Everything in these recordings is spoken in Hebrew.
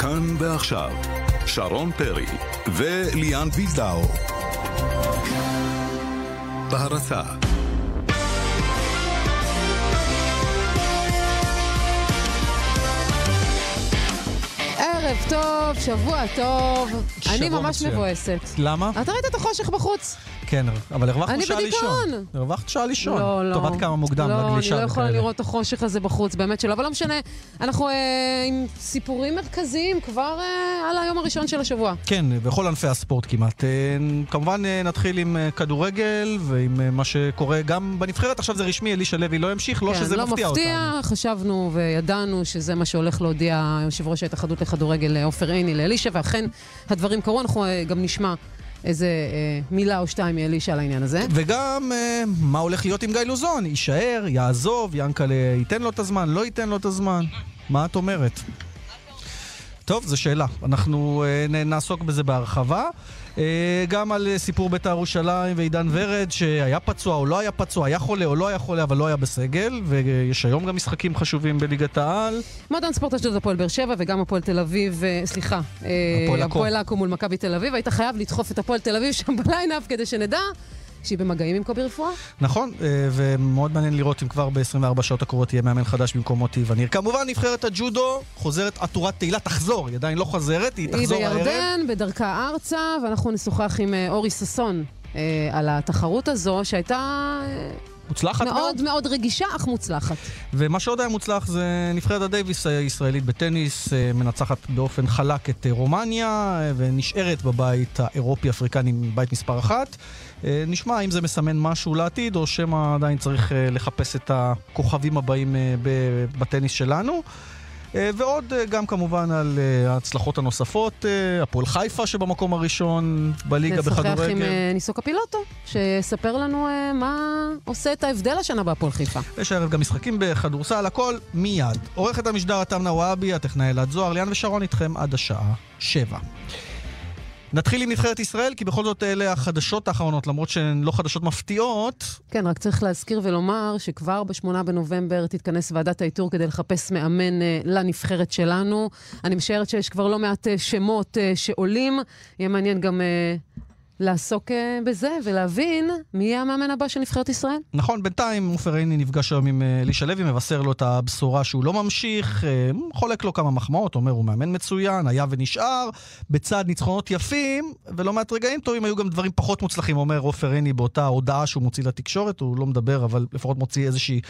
כאן ועכשיו, שרון פרי וליאן ויזדאו. בהרצה ערב טוב, שבוע טוב. שבוע אני ממש מצוין. מבואסת. למה? אתה ראית את החושך בחוץ? כן, אבל הרווחנו אני שעה לישון. בדיכאון. הרווחת שעה לישון. לא, לא. טובת כמה מוקדם, לא, לגלישה אני לא יכולה. לראות את החושך הזה בחוץ, באמת שלא, אבל לא משנה. אנחנו אה, עם סיפורים מרכזיים כבר אה, על היום הראשון של השבוע. כן, בכל ענפי הספורט כמעט. אה, כמובן אה, נתחיל עם אה, כדורגל ועם אה, מה שקורה גם בנבחרת. עכשיו זה רשמי, אלישע לוי לא ימשיך, לא כן, שזה לא מפתיע מפתיע, אותנו. חשבנו וידענו שזה מה שהולך להודיע יושב ראש ההתאחדות לכדורגל אה, עופר עיני לאלישע, ואכן הדברים קרו, אנחנו אה, גם נשמע איזה אה, מילה או שתיים מאלישע על העניין הזה. וגם אה, מה הולך להיות עם גיא לוזון? יישאר, יעזוב, ינקלה ייתן לו את הזמן, לא ייתן לו את הזמן? מה את אומרת? טוב, זו שאלה. אנחנו אה, נעסוק בזה בהרחבה. אה, גם על סיפור בית"ר ירושלים ועידן ורד, שהיה פצוע או לא היה פצוע, היה חולה או לא היה חולה, אבל לא היה בסגל, ויש היום גם משחקים חשובים בליגת העל. מועדון ספורט אשדוד הפועל באר שבע וגם הפועל תל אביב, אה, סליחה, אה. הפועל עכו מול מכבי תל אביב, היית חייב לדחוף את הפועל תל אביב שם בליינאפ כדי שנדע שהיא במגעים עם קובי רפואה. נכון, אה, ומאוד מעניין לראות אם כבר ב-24 שעות הקרובות יהיה מאמן חדש במקום מוטי וניר. כמובן, נבחרת הג'ודו חוזרת עטורת תהילה, תחזור, היא עדיין לא חוזרת, היא היא תחזור הערב. בירדן, בדרכה ארצה, ואנחנו נשוחח עם אה, אורי ששון אה, על התחרות הזו, שהייתה מוצלחת מאוד. מאוד מאוד רגישה, אך מוצלחת. ומה שעוד היה מוצלח זה נבחרת הדייוויס הישראלית בטניס, אה, מנצחת באופן חלק את אה, רומניה, אה, ונשארת בבית האירופי-אפריקני, בית מספר אחת. נשמע אם זה מסמן משהו לעתיד, או שמא עדיין צריך לחפש את הכוכבים הבאים בטניס שלנו. אה, ועוד אה, גם כמובן על אה, ההצלחות הנוספות, הפועל חיפה שבמקום הראשון בליגה נשוחח בכדורגל. עם אה, ניסו קפילוטו, שיספר לנו מה עושה את ההבדל השנה בהפועל חיפה. יש הערב גם משחקים בכדורסל, הכל מיד. עורכת המשדר התמנה וואבי, הטכנאי אלעד זוהר, ליאן ושרון איתכם עד השעה שבע. נתחיל עם נבחרת ישראל, כי בכל זאת אלה החדשות האחרונות, למרות שהן לא חדשות מפתיעות. כן, רק צריך להזכיר ולומר שכבר ב-8 בנובמבר תתכנס ועדת האיתור כדי לחפש מאמן אה, לנבחרת שלנו. אני משערת שיש כבר לא מעט אה, שמות אה, שעולים. יהיה מעניין גם אה, לעסוק אה, בזה ולהבין מי יהיה המאמן הבא של נבחרת ישראל. נכון, בינתיים עופר עיני נפגש היום עם אה, אלישע לוי, מבשר לו את הבשורה שהוא לא ממשיך, אה, חולק לו כמה מחמאות, אומר הוא מאמן מצוין, היה ונשאר, בצד ניצחונות יפים, ולא מעט רגעים טובים, היו גם דברים פחות מוצלחים, אומר עופר עיני באותה הודעה שהוא מוציא לתקשורת, הוא לא מדבר, אבל לפחות מוציא איזושהי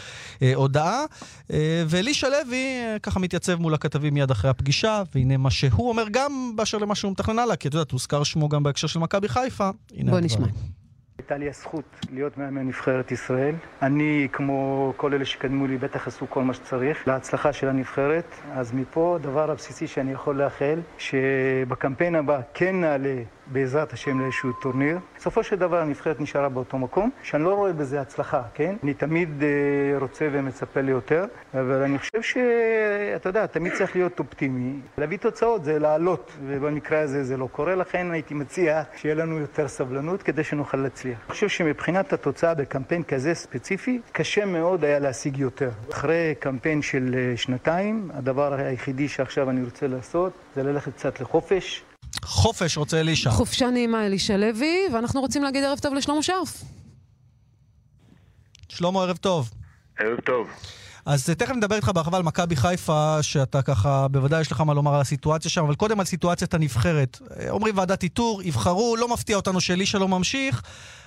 אה, הודעה. אה, ואלישע לוי אה, ככה מתייצב מול הכתבים מיד אחרי הפגישה, והנה מה שהוא אומר גם באשר למה שהוא מתכנן הלאה, כי את יודעת, הוזכר שמו גם בהקשר של מכבי חיפה. הנה בוא. נשמע. הייתה לי הזכות להיות מאמן נבחרת ישראל. אני, כמו כל אלה שקדמו לי, בטח עשו כל מה שצריך להצלחה של הנבחרת. אז מפה, הדבר הבסיסי שאני יכול לאחל, שבקמפיין הבא כן נעלה בעזרת השם לאיזשהו טורניר. בסופו של דבר הנבחרת נשארה באותו מקום, שאני לא רואה בזה הצלחה, כן? אני תמיד אה, רוצה ומצפה ליותר, אבל אני חושב שאתה יודע, תמיד צריך להיות אופטימי. להביא תוצאות זה לעלות, ובמקרה הזה זה לא קורה, לכן הייתי מציע שיהיה לנו יותר סבלנות כדי שנוכל להצליח. אני חושב שמבחינת התוצאה בקמפיין כזה ספציפי, קשה מאוד היה להשיג יותר. אחרי קמפיין של אה, שנתיים, הדבר היחידי שעכשיו אני רוצה לעשות זה ללכת קצת לחופש, חופש רוצה אלישע. חופשה נעימה אלישע לוי, ואנחנו רוצים להגיד ערב טוב לשלמה שרף. שלמה, ערב טוב. ערב טוב. אז אה, תכף נדבר איתך בהרחבה על מכבי חיפה, שאתה ככה, בוודאי יש לך מה לומר על הסיטואציה שם, אבל קודם על סיטואציית הנבחרת. אה, אומרים ועדת איתור, יבחרו, לא מפתיע אותנו שאלישע לא ממשיך.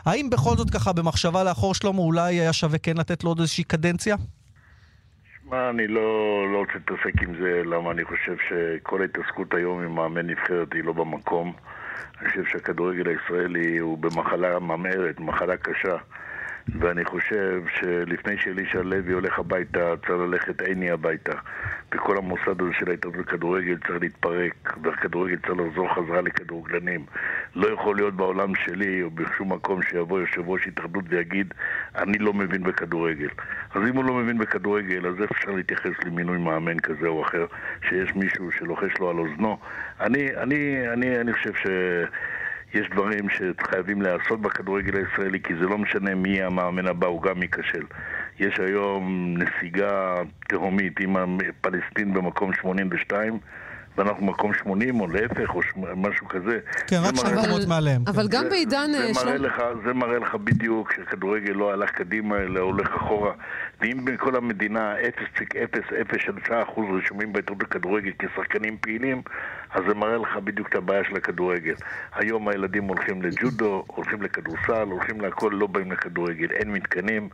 האם בכל זאת ככה במחשבה לאחור, שלמה, אולי היה שווה כן לתת לו עוד איזושהי קדנציה? שמע, אני לא, לא רוצה להתעסק עם זה, למה אני חושב שכל ההתעסקות היום עם מאמן נבחרת היא לא במקום. אני חושב שהכדורגל הישראלי הוא במחלה ממארת, מחלה קשה. ואני חושב שלפני שאלישע לוי הולך הביתה, צריך ללכת עיני הביתה. וכל המוסד הזה של ההתאחדות לכדורגל צריך להתפרק, והכדורגל צריך לחזור חזרה לכדורגלנים. לא יכול להיות בעולם שלי, או בשום מקום שיבוא יושב ראש התאחדות ויגיד, אני לא מבין בכדורגל. אז אם הוא לא מבין בכדורגל, אז אפשר להתייחס למינוי מאמן כזה או אחר, שיש מישהו שלוחש לו על אוזנו? אני, אני, אני, אני חושב ש... יש דברים שחייבים להיעשות בכדורגל הישראלי, כי זה לא משנה מי המאמן הבא, הוא גם ייכשל. יש היום נסיגה תהומית עם פלסטין במקום 82, ואנחנו מקום 80 או להפך, או ש... משהו כזה. כן, רק שני מקומות מעליהם. אבל כן. גם בעידן... זה, אה, זה, מראה לך, זה מראה לך בדיוק שכדורגל לא הלך קדימה, אלא הולך אחורה. ואם בכל המדינה 0.003% רשומים בהתאחדות לכדורגל כשחקנים פעילים, אז זה מראה לך בדיוק את הבעיה של הכדורגל. היום הילדים הולכים לג'ודו, הולכים לכדורסל, הולכים להכל, לא באים לכדורגל. אין מתקנים.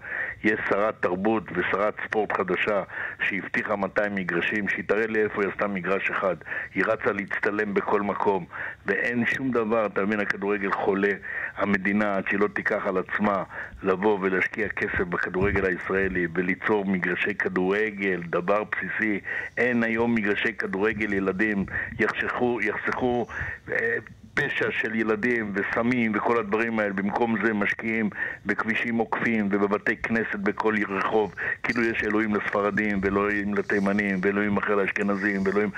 יש שרת תרבות ושרת ספורט חדשה שהבטיחה 200 מגרשים, שהיא תראה לי איפה היא עשתה מגרש אחד. היא רצה להצטלם בכל מקום, ואין שום דבר, אתה מבין, הכדורגל חולה. המדינה, עד שהיא לא תיקח על עצמה לבוא ולהשקיע כסף בכדורגל הישראלי וליצור מגרשי כדורגל, דבר בסיסי. אין היום מגרשי כדורגל ילדים, יחסכו, יחסכו אה, פשע של ילדים וסמים וכל הדברים האלה. במקום זה משקיעים בכבישים עוקפים ובבתי כנסת בכל רחוב. כאילו יש אלוהים לספרדים ואלוהים לתימנים ואלוהים אחר לאשכנזים ואלוהים...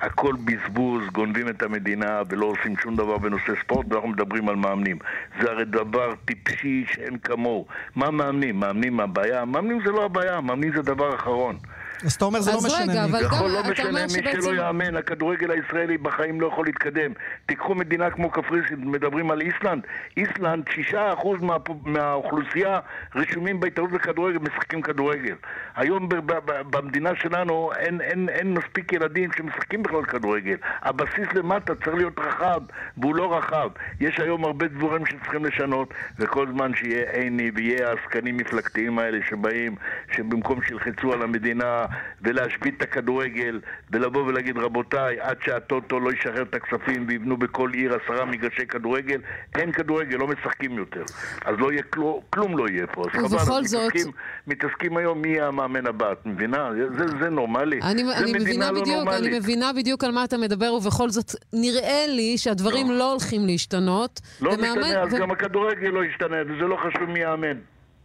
הכל בזבוז, גונבים את המדינה ולא עושים שום דבר בנושא ספורט ואנחנו מדברים על מאמנים. זה הרי דבר טיפשי שאין כמוהו. מה מאמנים? מאמנים הבעיה? מאמנים זה לא הבעיה, מאמנים זה דבר אחרון. אז אתה אומר, זה לא אז משנה רגע, מי. אבל- גם לא משנה, מי שבעצם- שלא יאמן, הכדורגל הישראלי בחיים לא יכול להתקדם. תיקחו מדינה כמו קפריסין, מדברים על איסלנד. איסלנד, 6% מה, מהאוכלוסייה רשומים בהתאחדות לכדורגל, משחקים כדורגל. היום ב, ב, ב, במדינה שלנו אין, אין, אין מספיק ילדים שמשחקים בכלל כדורגל. הבסיס למטה צריך להיות רחב, והוא לא רחב. יש היום הרבה דברים שצריכים לשנות, וכל זמן שיהיה עיני ויהיה העסקנים מפלגתיים האלה שבאים, שבמקום שילחצו על המדינה ולהשבית את הכדורגל ולבוא ולהגיד רבותיי, עד שהטוטו לא ישחרר את הכספים ויבנו בכל עיר עשרה מגרשי כדורגל, אין כדורגל, לא משחקים יותר. אז לא יהיה כלום, כלום לא יהיה פה. אז חבל, זאת- מתעסקים, מתעסקים היום מי יהיה המאמן הבא, את מבינה? זה, זה נורמלי. אני, זה אני מבינה לא בדיוק, נורמלית. אני מבינה בדיוק על מה אתה מדבר, ובכל זאת נראה לי שהדברים לא, הולכים להשתנות. לא ומאמן- משתנה, אז ו- גם הכדורגל לא ישתנה, וזה לא חשוב מי יאמן.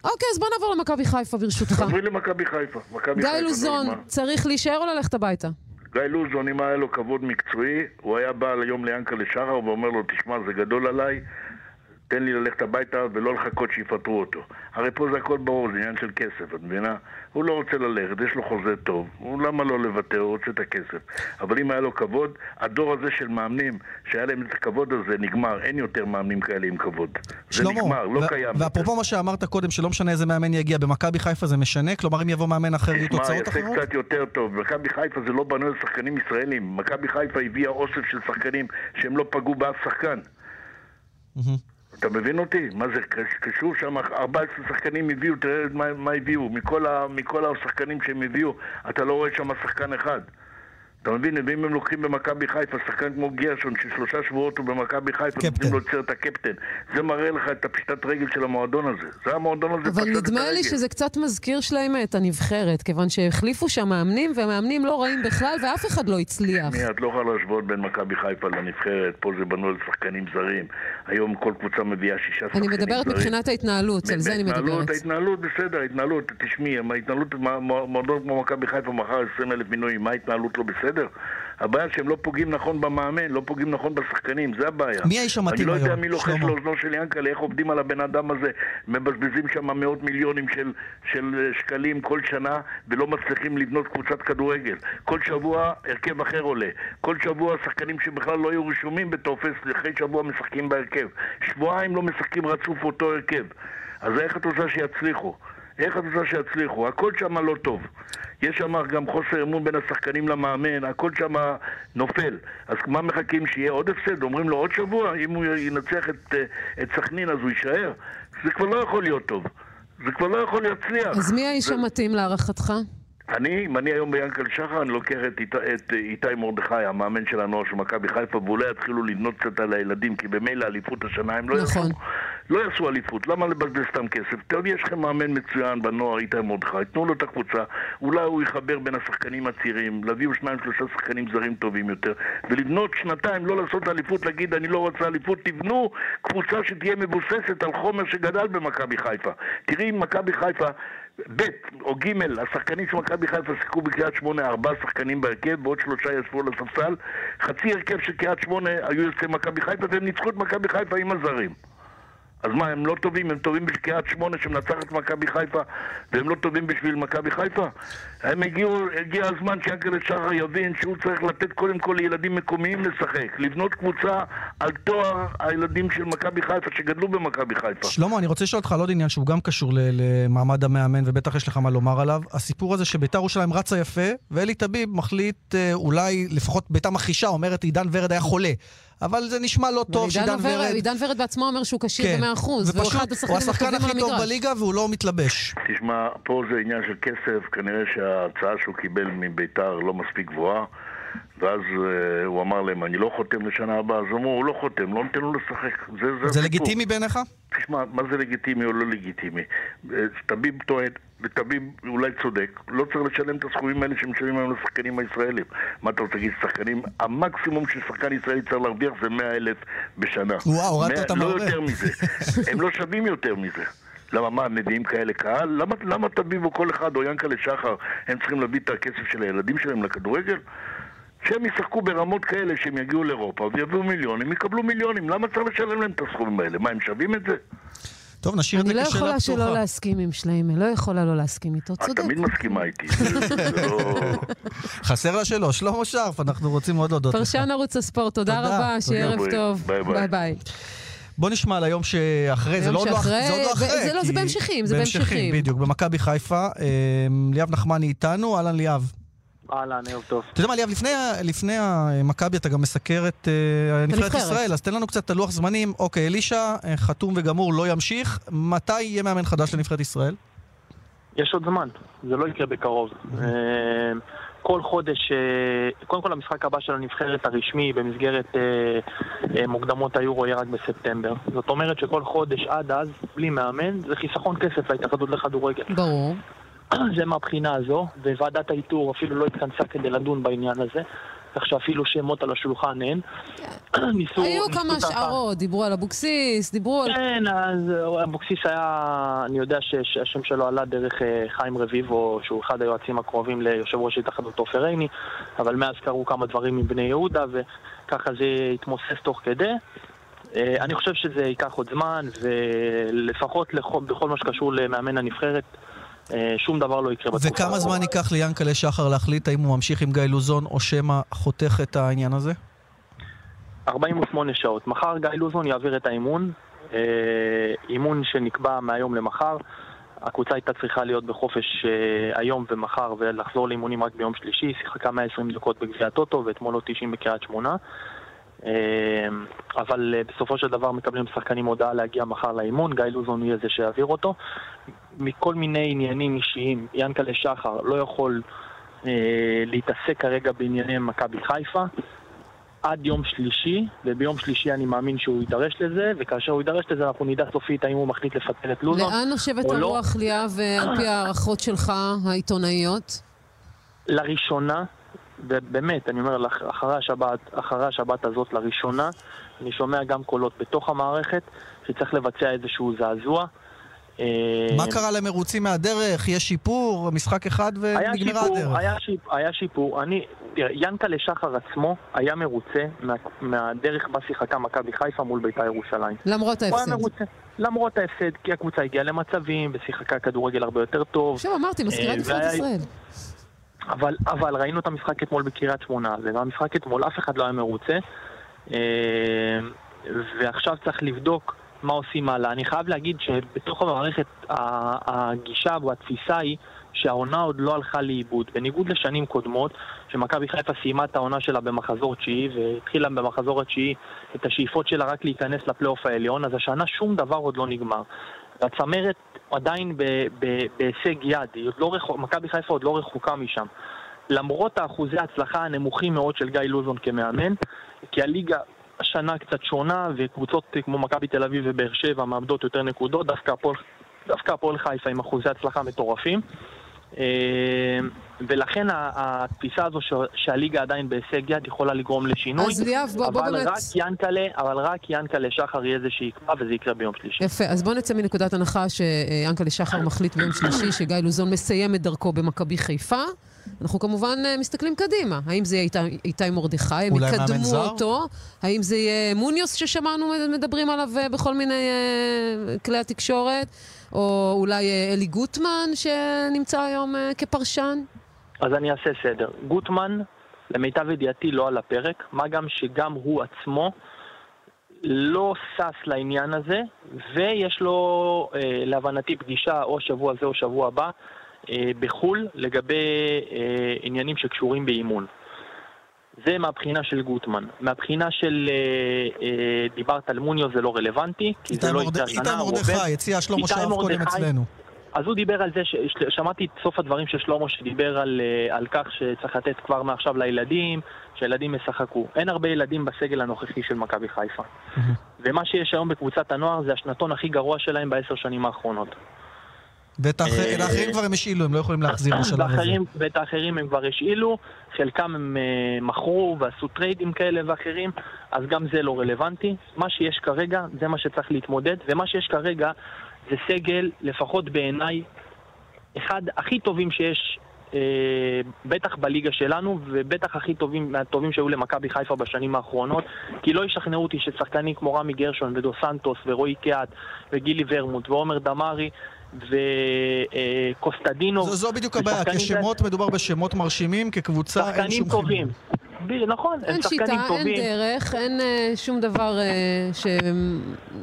אוקיי, אז בוא נעבור למכבי חיפה ברשותך. עברי למכבי חיפה. מכבי גיא לוזון? צריך להישאר או ללכת הביתה? גיא לוזון, אם היה לו כבוד מקצועי, הוא היה בא היום ליענקלה שחר ואומר לו, תשמע, זה גדול עליי, תן לי ללכת הביתה ולא לחכות שיפטרו אותו. הרי פה זה הכל ברור, זה עניין של כסף, את מבינה? הוא לא רוצה ללכת, יש לו חוזה טוב, הוא למה לא לוותר, הוא רוצה את הכסף. אבל אם היה לו כבוד, הדור הזה של מאמנים, שהיה להם את הכבוד הזה, נגמר, אין יותר מאמנים כאלה עם כבוד. זה שלמה, נגמר, לא קיים. ואפרופו מה שאמרת קודם, שלא משנה איזה מאמן יגיע, במכבי חיפה זה משנה? כלומר, אם יבוא מאמן אחר, יהיו תשמע, תוצאות אחרות? קצת יותר טוב. מכבי חיפה זה לא בנוי על שחקנים ישראלים. מכבי חיפה הביאה אוסף של שחקנים שהם לא פגעו באף שחקן. מהמם. אתה מבין אותי? מה זה קש- קשור שם? 14 שחקנים הביאו, תראה מה, מה הביאו. מכל, ה, מכל השחקנים שהם הביאו, אתה לא רואה שם שחקן אחד. אתה מבין? ואם הם לוקחים במכבי חיפה שחקן כמו גרשון, ששלושה שבועות הוא במכבי חיפה. נותנים לו את סרט הקפטן. זה מראה לך את הפשיטת רגל של המועדון הזה. זה המועדון הזה אבל פשט את נדמה לי הרגל. שזה קצת מזכיר שלהם את הנבחרת, כיוון שהחליפו שם מאמנים, והמאמנים לא רעים בכלל, ואף אחד לא הצליח. את לא יכולה להשוות בין מכבי חיפה לנבחרת, פה זה בנוי על שחקנים זרים. היום כל קבוצה מביאה שישה שחקנים אני זרים. מדברת מבחינת ההתנהלות, על זה אני מדברת. ההתנהלות בסדר, ההתנהלות, תשמעי, ההתנהלות, מ- מ- מועדון כמו מכבי חיפה מכר 20 אלף מינויים, מה ההתנהלות לא בסדר? הבעיה שהם לא פוגעים נכון במאמן, לא פוגעים נכון בשחקנים, זה הבעיה. מי האיש המתאים אני לא יודע היום, מי לוחש שלמה? לאוזנו של ינקלה, איך עובדים על הבן אדם הזה, מבזבזים שם מאות מיליונים של, של אה, שקלים כל שנה, ולא מצליחים לבנות קבוצת כדורגל. כל שבוע הרכב אחר עולה. כל שבוע שחקנים שבכלל לא היו רשומים בטופס, אחרי שבוע משחקים בהרכב. שבועיים לא משחקים רצוף אותו הרכב. אז איך את רוצה שיצליחו? איך את רוצה שיצליחו? הכל שם לא טוב. יש שם גם חוסר אמון בין השחקנים למאמן, הכל שם נופל. אז מה מחכים? שיהיה עוד הפסד? אומרים לו עוד שבוע? אם הוא ינצח את, אה, את סכנין אז הוא יישאר? זה כבר לא יכול להיות טוב. זה כבר לא יכול להצליח. אז מי האיש זה- המתאים להערכתך? אני, אם אני היום ביענקל שחר, אני לוקח את, את אה, איתי מרדכי, המאמן של הנוער של מכבי חיפה, ואולי יתחילו לבנות קצת על הילדים, כי במילא אליפות השנה הם לא נכון. יעשו. לא יעשו אליפות, למה לבזבז סתם כסף? טוב, יש לכם מאמן מצוין בנוער, איתי מרדכי, תנו לו את הקבוצה, אולי הוא יחבר בין השחקנים הצעירים, להביאו שניים שלושה שחקנים זרים טובים יותר, ולבנות שנתיים, לא לעשות אליפות, להגיד אני לא רוצה אליפות, תבנו קבוצה שתהיה מבוססת על חומר שגדל במכבי חיפה. תראי אם מכבי חיפה... ב' או ג', השחקנים של מכבי חיפה שיחקו בקריית שמונה ארבעה שחקנים בהרכב ועוד שלושה ישבו על הספסל חצי הרכב של קריית שמונה היו יוצאי מכבי חיפה והם ניצחו את מכבי חיפה עם הזרים אז מה, הם לא טובים? הם טובים בשביל קריית שמונה שמנצחת מכבי חיפה, והם לא טובים בשביל מכבי חיפה? הם הגיעו, הגיע הזמן שיענקל'ה שחר יבין שהוא צריך לתת קודם כל לילדים מקומיים לשחק. לבנות קבוצה על תואר הילדים של מכבי חיפה שגדלו במכבי חיפה. שלמה, אני רוצה לשאול אותך על עוד עניין שהוא גם קשור למעמד המאמן, ובטח יש לך מה לומר עליו. הסיפור הזה שביתר ירושלים רצה יפה, ואלי טביב מחליט, אה, אולי, לפחות ביתר מכחישה, אומרת עידן ורד היה חולה. אבל זה נשמע לא טוב שעידן ורד-. עידן ורד בעצמו אומר שהוא כשיר כן. ב-100%, והוא אחד ופשוט, השחקנים הוא השחקן הכי טוב. בליגה והוא לא מתלבש. תשמע, פה זה עניין של כסף, כנראה שההצעה שהוא קיבל מביתר לא מספיק גבוהה ואז אה, הוא אמר להם, אני לא חותם לשנה הבאה, אז אמרו, הוא לא חותם, לא ניתן לו לשחק. זה, זה, זה. לגיטימי בעיניך? תשמע, מה זה לגיטימי או לא לגיטימי? אה, טביב טוען, וטביב אולי צודק, לא צריך לשלם את הסכומים האלה שמשלמים היום לשחקנים הישראלים. מה אתה רוצה להגיד, שחקנים, המקסימום ששחקן ישראלי צריך להרוויח זה 100 אלף בשנה. וואו, הורדת 100 אותם לא הרבה. יותר מזה. הם לא שווים יותר מזה. למה, מה, מביאים כאלה קהל? למה, למה טביב או כל אחד או ינקלה שחר הם צריכים להביא את הכסף של הילדים שלהם לכדורגל? שהם ישחקו ברמות כאלה שהם יגיעו לאירופה ויביאו מיליונים, יקבלו מיליונים. למה צריך לשלם להם את הסכומים האלה? מה, הם שווים את זה? טוב, נשאיר את זה אני לא כשאלה יכולה שלא פתוחה. להסכים עם שליימה, לא יכולה לא להסכים איתו, את צודק. תמיד מסכימה איתי. לא... חסר לה שלו, שלמה שרף, אנחנו רוצים מאוד להודות לך. פרשן ערוץ הספורט, תודה רבה, שיהיה. ערב טוב. ביי ביי. בוא נשמע על היום שאחרי, זה לא עוד לא לא אחרי. זה לא, זה כי- בהמשכים, זה בהמשכים. בדיוק, במכבי חיפה. אה, ליאב נחמני איתנו, אהלן ליאב. אהלן, ערב טוב. אתה יודע מה, ליאב, לפני, לפני המכבי אתה גם מסקר את אה, נבחרת. ישראל, אז תן לנו קצת את הלוח זמנים. אוקיי, אלישע, אה, חתום וגמור, לא ימשיך. מתי יהיה מאמן חדש לנבחרת ישראל? יש עוד זמן, זה לא יקרה בקרוב. אה, כל חודש, קודם כל המשחק הבא של הנבחרת הרשמי במסגרת מוקדמות היורו יהיה רק בספטמבר. זאת אומרת שכל חודש עד אז, בלי מאמן, זה חיסכון כסף להתאחדות לכדורגל. ברור. זה מהבחינה הזו, וועדת האיתור אפילו לא התכנסה כדי לדון בעניין הזה, כך שאפילו שמות על השולחן אין. ניסו... היו כמה השערות, דיברו על אבוקסיס, דיברו על... כן, אז אה, אבוקסיס היה, אני יודע שהשם שלו עלה דרך אה, חיים רביבו, שהוא אחד היועצים הקרובים ליושב ראש התאחדות עופר עיני, אבל מאז קרו כמה דברים עם בני יהודה, וככה זה התמוסס תוך כדי. אה, אני חושב שזה ייקח עוד זמן, ולפחות בכל מה שקשור למאמן הנבחרת, שום דבר לא יקרה בתקופה. וכמה זמן הקרובה. ייקח ליענקלה שחר להחליט האם הוא ממשיך עם גיא לוזון, או שמא חותך את העניין הזה? 48 שעות. מחר גיא לוזון יעביר את האימון, אה, אימון שנקבע מהיום למחר. הקבוצה הייתה צריכה להיות בחופש אה, היום ומחר ולחזור לאימונים רק ביום שלישי. שיחקה 120 דקות בגביע הטוטו ואתמול עוד 90 בקריית שמונה. אה, אבל אה, בסופו של דבר מקבלים שחקנים הודעה להגיע מחר לאימון, גיא לוזון יהיה זה שיעביר אותו. מכל מיני עניינים אישיים, ינקלה שחר לא יכול אה, להתעסק כרגע בענייני מכבי חיפה. עד יום שלישי, וביום שלישי אני מאמין שהוא יידרש לזה, וכאשר הוא יידרש לזה אנחנו נדע סופית האם הוא מחליט לפטר את לוזון. לאן נושבת לא. הרוח, ליאב, אה, על פי ההערכות שלך, העיתונאיות? לראשונה, ובאמת, אני אומר אחרי השבת, אחרי השבת הזאת לראשונה, אני שומע גם קולות בתוך המערכת שצריך לבצע איזשהו זעזוע. אה, מה קרה למרוצים מהדרך? יש שיפור? משחק אחד ונגמרה שיפור, הדרך. היה, שיפ, היה שיפור. אני, תראה, ינקלה שחר עצמו היה מרוצה מה, מהדרך בה שיחקה מכבי חיפה מול בית"ר ירושלים. למרות הוא היה ההפסד. מרוצה. למרות ההפסד, כי הקבוצה הגיעה למצבים ושיחקה כדורגל הרבה יותר טוב. עכשיו אמרתי, מזכירת אה, נבחרת ישראל. אבל, אבל ראינו את המשחק אתמול בקריית שמונה, ובמשחק אתמול אף אחד לא היה מרוצה. אה, ועכשיו צריך לבדוק מה עושים הלאה. אני חייב להגיד שבתוך המערכת הגישה והתפיסה היא שהעונה עוד לא הלכה לאיבוד. בניגוד לשנים קודמות, שמכבי חיפה סיימה את העונה שלה במחזור תשיעי, והתחילה במחזור התשיעי את השאיפות שלה רק להיכנס לפלייאוף העליון, אז השנה שום דבר עוד לא נגמר. והצמרת עדיין בהישג יד, לא רחוק- מכבי חיפה עוד לא רחוקה משם. למרות האחוזי ההצלחה הנמוכים מאוד של גיא לוזון כמאמן, כי הליגה השנה קצת שונה, וקבוצות כמו מכבי תל אביב ובאר שבע מאבדות יותר נקודות, דווקא הפועל חיפה עם אחוזי הצלחה מטורפים. אה, ולכן התפיסה הזו שהליגה עדיין בהישג יד יכולה לגרום לשינוי. אז ליאב, בוא בוא אבל באמת... רק ינקלה, אבל רק ינקלה שחר יהיה זה שיקבע, וזה יקרה ביום שלישי. יפה, אז בוא נצא מנקודת הנחה שיענקלה שחר מחליט ביום שלישי שגיא לוזון מסיים את דרכו במכבי חיפה. אנחנו כמובן אה, מסתכלים קדימה. האם זה יהיה איתי- איתי מרדכי, הם יקדמו? אותו? האם זה יהיה מוניוס ששמענו מדברים עליו אה, בכל מיני כלי התקשורת? או אולי אה, אלי גוטמן שנמצא היום אה, כפרשן? אז אני אעשה סדר. גוטמן, למיטב ידיעתי, לא על הפרק, מה גם שגם הוא עצמו לא שש לעניין הזה, ויש לו, אה, להבנתי, פגישה או שבוע זה או שבוע הבא בחו"ל לגבי עניינים שקשורים באימון. זה מהבחינה של גוטמן. מהבחינה של אה, אה, דיברת על מוניו זה לא רלוונטי, כי איתי זה לא יצא איתי שנה, הוא עובד. מרדכי, הציע שלמה איתי שרף קודם אצלנו. אז הוא דיבר על זה, ש... ש- שמעתי את סוף הדברים של שלמה שדיבר על, אה, על כך שצריך לתת כבר מעכשיו לילדים, שהילדים ישחקו. אין הרבה ילדים בסגל הנוכחי של מכבי חיפה. ומה שיש היום בקבוצת הנוער זה השנתון הכי גרוע שלהם בעשר שנים האחרונות. ואת אה, האחרים כבר הם השאילו, הם לא יכולים להחזיר בשלב הזה. ואת האחרים הם כבר השאילו, חלקם הם אה, מכרו ועשו טריידים כאלה ואחרים, אז גם זה לא רלוונטי. מה שיש כרגע, זה מה שצריך להתמודד, ומה שיש כרגע זה סגל, לפחות בעיניי, אחד הכי טובים שיש, אה, בטח בליגה שלנו, ובטח הכי טובים מהטובים שהיו למכבי חיפה בשנים האחרונות, כי לא ישכנעו אותי ששחקנים כמו רמי גרשון ודו סנטוס ורועי קיאט וגילי ורמוט ועומר דמארי וקוסטדינו זו- זו בדיוק הבעיה, כשמות, מדובר בשמות מרשימים, כקבוצה אין שחקנים שום טובים. נכון, הם אין שחקנים שיטה, אין טובים. דרך, אין אה, שום דבר אה,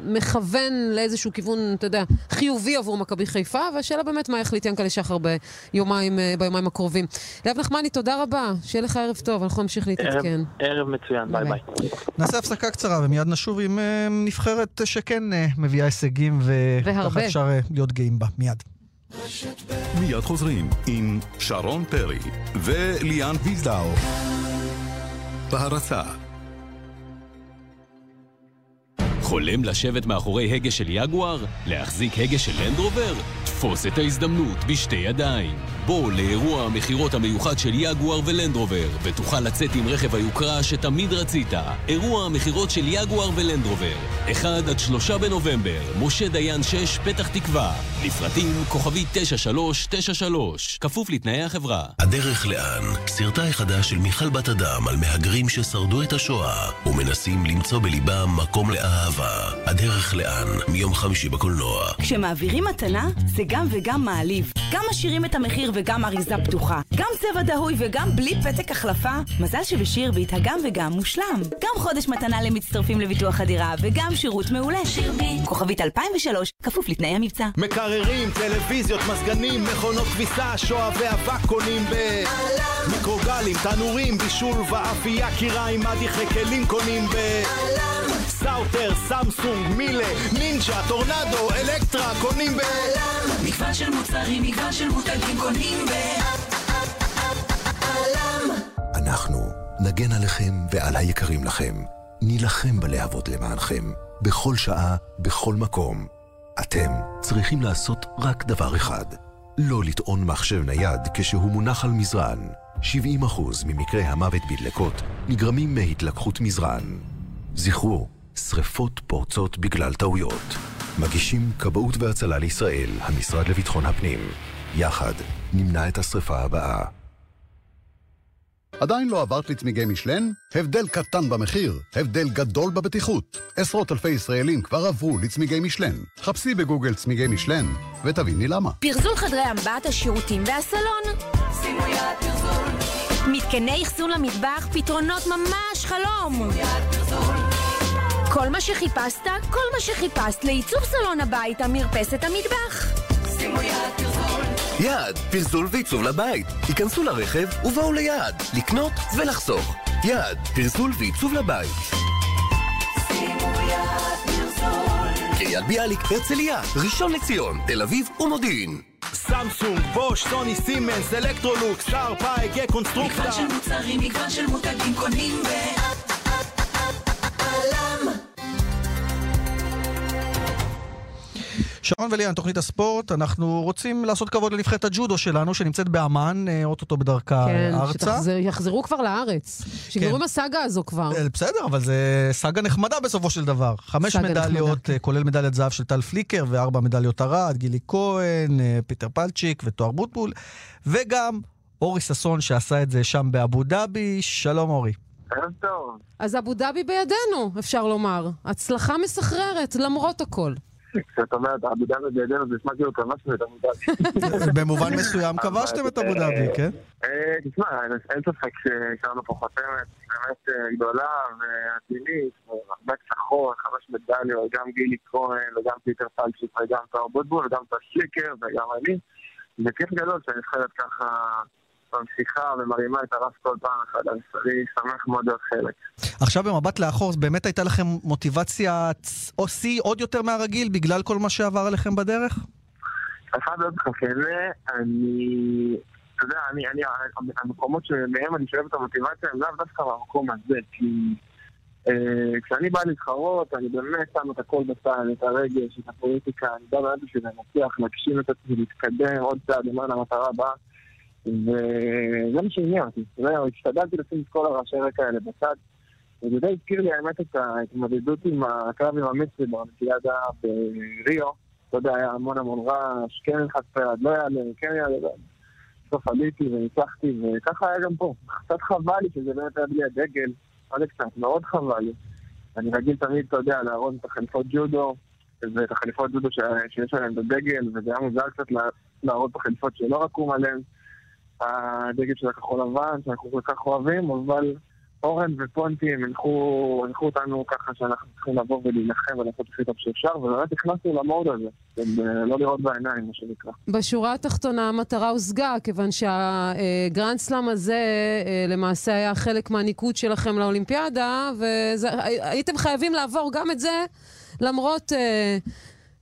שמכוון לאיזשהו כיוון, אתה יודע, חיובי עבור מכבי חיפה, והשאלה באמת מה יחליט יענקל'ה שחר ביומיים, אה, ביומיים הקרובים. להב נחמני, תודה רבה, שיהיה לך ערב טוב, אנחנו נמשיך להתעדכן. ערב מצוין, ביי ביי. ביי. נעשה הפסקה קצרה ומיד נשוב עם אה, נבחרת שכן אה, מביאה הישגים, וככה והרבה. אפשר להיות גאים בה. מיד. מיד חוזרים עם שרון פרי וליאן וילדאו. בהרצה חולם לשבת מאחורי הגה של יגואר? להחזיק הגה של לנדרובר? תפוס את ההזדמנות בשתי ידיים. בוא לאירוע המכירות המיוחד של יגואר ולנדרובר, ותוכל לצאת עם רכב היוקרה שתמיד רצית. אירוע המכירות של יגואר ולנדרובר. 1 עד 3 בנובמבר, משה דיין 6, פתח תקווה. לפרטים כוכבי 9393, כפוף לתנאי החברה. הדרך לאן, סרטה החדש של מיכל בת אדם על מהגרים ששרדו את השואה ומנסים למצוא בליבם מקום לאהבה. הדרך לאן, מיום חמישי בקולנוע. כשמעבירים מתנה, זה גם וגם מעליב. גם משאירים את המחיר וגם אריזה פתוחה. גם צבע דהוי וגם בלי פתק החלפה. מזל שבשירביט הגם וגם מושלם. גם חודש מתנה למצטרפים לביטוח הדירה וגם שירות מעולה. שירביט. כוכבית 2003, כפוף לתנאי המבצע. מקררים, טלוויזיות, מזגנים, מכונות כביסה, שואה ואבק קונים ב... מיקרוגלים, תנורים, בישול ואפייה, קיריים, מדיחי כלים קונים ב... סאוטר, סמסונג, מילה, נינג'ה, טורנדו, אלקטרה, קונים ב... מגוון של מוצרים, מגוון של מותגים קונים ב... אנחנו נגן עליכם ועל היקרים לכם. נילחם בלהבות למענכם, בכל שעה, בכל מקום. אתם צריכים לעשות רק דבר אחד, לא לטעון מחשב נייד כשהוא מונח על מזרן. 70% ממקרי המוות בדלקות נגרמים מהתלקחות מזרן. זכרו, שריפות פורצות בגלל טעויות. מגישים כבאות והצלה לישראל, המשרד לביטחון הפנים. יחד נמנע את השריפה הבאה. עדיין לא עברת לצמיגי משלן? הבדל קטן במחיר, הבדל גדול בבטיחות. עשרות אלפי ישראלים כבר עברו לצמיגי משלן. חפשי בגוגל צמיגי משלן, ותביני למה. פרזול חדרי אמבט, השירותים והסלון. שימו יד פרזול. מתקני אחסון למטבח, פתרונות ממש חלום. שימו יד פרזול. כל מה שחיפשת, כל מה שחיפשת לעיצוב סלון הבית, המרפסת, המטבח. שימו יד פרזול. יעד, פרזול ועיצוב לבית. היכנסו לרכב ובואו ליעד, לקנות ולחסוך. יעד, פרזול ועיצוב לבית. שימו יד פרזול. קריית ביאליק, הרצליה, ראשון לציון, תל אביב ומודיעין. סמסונג, בוש, סוני, סימנס, אלקטרולוקס, שארפ, AEG, קונסטרוקטה. מגוון של מוצרים, מגוון של מותגים קונים ב... שרון וליאן, תוכנית הספורט, אנחנו רוצים לעשות כבוד לנבחרת הג'ודו שלנו, שנמצאת באמת, אה, אוטוטו בדרכה כן, ארצה. שיחזרו כבר לארץ. שיגמרו כן. עם הסאגה הזו כבר. אה, בסדר, אבל זה סאגה נחמדה בסופו של דבר. חמש מדליות, נחמדה, אה, כולל מדליית זהב של טל פליקר, וארבע מדליות ארד, גילי כהן, פיטר פלצ'יק ותוהר בוטבול, וגם אורי ששון שעשה את זה שם באבו דאבי. שלום אורי. ערב טוב. אז אבו דאבי בידינו, אפשר לומר. הצלחה מסחררת, למרות הכל. כשאת אומרת אבו דאבי בידינו, זה נשמע כאילו כבשנו את אבו דאבי. במובן מסוים כבשתם את אבו דאבי, כן? אה, תשמע, אין ספק שהשארנו פה חותמת באמת אה, גדולה ועתינית, הרבה הצלחות, חמש מדליות, גם גילי כהן וגם פיטר פלצ'יק וגם תוהר בוטבול וגם טל פליקר וגם אני. זה כיף גדול שהנבחרת ככה ממשיכה ומרימה את הרף כל פעם אחת, אז אני שמח מאוד להיות חלק. עכשיו במבט לאחור, באמת הייתה לכם מוטיבציה או שיא עוד יותר מהרגיל בגלל כל מה שעבר עליכם בדרך? אחד עוד כזה, אני... אתה יודע, אני, אני, המקומות שמהם אני שואב את המוטיבציה הם לאו דווקא במקום הזה, כי אה, כשאני בא להתחרות, אני באמת שם את הכל בצד, את הרגש, את הפוליטיקה, אני בא באמת בשביל לנצח, להגשים את עצמי, להתקדם עוד צעד למען המטרה הבאה. וזה מה שעניין אותי. השתדלתי לשים את כל הרעשי רקע האלה בצד. וזה די הזכיר לי האמת את ההתמודדות עם הקרב עם המצרי באולימפיאדה בריו. אתה יודע, היה המון המון רעש, כן נלחץ פרד, לא יעלה, כן יעלה. בסוף עליתי וניצחתי, וככה היה גם פה. קצת חבל לי שזה באמת היה בלי הדגל. זה קצת? מאוד חבל לי. אני רגיל תמיד, אתה יודע, להראות את החליפות ג'ודו, ואת החליפות ג'ודו שיש עליהן בדגל, וזה היה מוזר קצת להראות את החליפות שלא רקום עליהן. הדגל של הכחול לבן, שאנחנו כל כך אוהבים, אבל אורן ופונטי הם הנחו, הנחו אותנו ככה שאנחנו צריכים לבוא ולהילחם ולעשות הכי טוב שאפשר, ובאמת נכנסנו למוד הזה, לא לראות בעיניים, מה שנקרא. בשורה התחתונה המטרה הושגה, כיוון שהגרנדסלאם הזה אה, למעשה היה חלק מהניקוד שלכם לאולימפיאדה, והייתם חייבים לעבור גם את זה, למרות אה,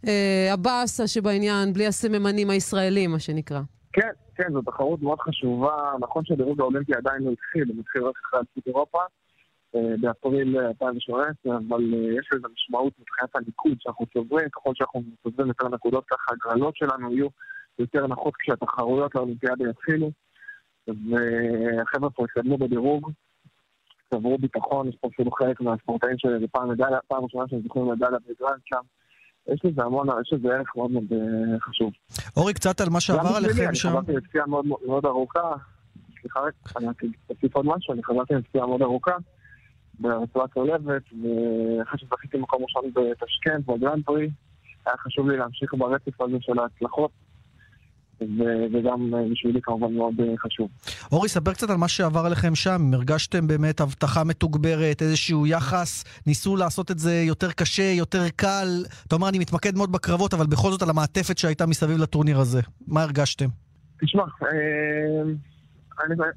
אה, הבאסה שבעניין, בלי הסממנים הישראלים, מה שנקרא. כן, כן, זו תחרות מאוד חשובה. נכון שהדירוג האולימפי עדיין לא התחיל, הוא מתחיל רק אחרי אליפות אירופה אה, באפריל 2018, אבל אה, יש לזה משמעות מבחינת הניקוד שאנחנו צוברים. ככל שאנחנו צוברים יותר נקודות, ככה הגרלות שלנו יהיו יותר נחות כשהתחרויות לאולימפיאדה יתחילו. והחבר'ה פה התקדמו בדירוג, צברו ביטחון, יש פה אפילו חלק מהספורטאים שלי, פעם ראשונה שהם זוכים מדליה בגרנד סלאם. יש לזה המון, יש לזה ערך מאוד מאוד אה, חשוב. אורי, קצת על מה שעבר עליכם שם. אני חזרתי לפציעה מאוד מאוד ארוכה, סליחה רק, אני אוסיף עוד משהו, אני חזרתי לפציעה מאוד ארוכה ברצועה צולבת, ואחרי שזכיתי מקום ראשון בטשקנט, בגרנד פרי, היה חשוב לי להמשיך ברצף הזה של ההצלחות. וגם בשבילי כמובן מאוד אה, חשוב. אורי, ספר קצת על מה שעבר עליכם שם. הרגשתם באמת אבטחה מתוגברת, איזשהו יחס, ניסו לעשות את זה יותר קשה, יותר קל. אתה אומר, אני מתמקד מאוד בקרבות, אבל בכל זאת על המעטפת שהייתה מסביב לטורניר הזה. מה הרגשתם? תשמע, אה,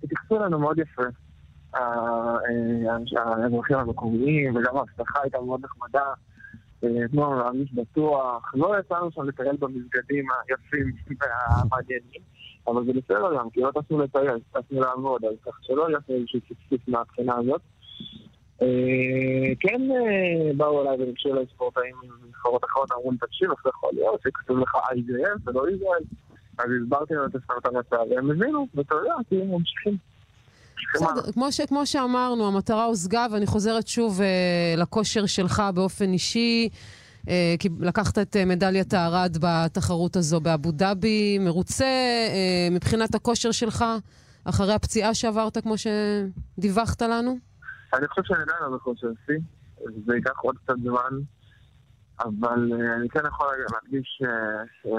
התייחסו אלינו מאוד יפה. אה, האזרחים המקומיים, וגם האבטחה הייתה מאוד נחמדה. נוער להרגיש בטוח, לא יצאנו שם לטייל במסגדים היפים והמעניינים, אבל זה בסדר גם, כי לא טסנו לטייל, טסנו לעבוד, אז כך שלא יהיה איזשהו פספוס מהבחינה הזאת. כן באו אליי וביקשו אליי ספורטאים מנבחרות אחרות, אמרו לי, תקשיב, איך זה יכול להיות שכתוב לך IJF ולא ישראל? אז הסברתי להם את המצב, והם הבינו, ואתה יודע, כי הם ממשיכים. כמו, ש, כמו שאמרנו, המטרה הושגה, ואני חוזרת שוב אה, לכושר שלך באופן אישי. אה, כי לקחת את אה, מדליית הארד בתחרות הזו באבו דאבי, מרוצה אה, מבחינת הכושר שלך, אחרי הפציעה שעברת, כמו שדיווחת לנו? אני חושב שאני עדיין לא בכושר שיא, זה ייקח עוד קצת זמן. אבל uh, אני כן יכול להדגיש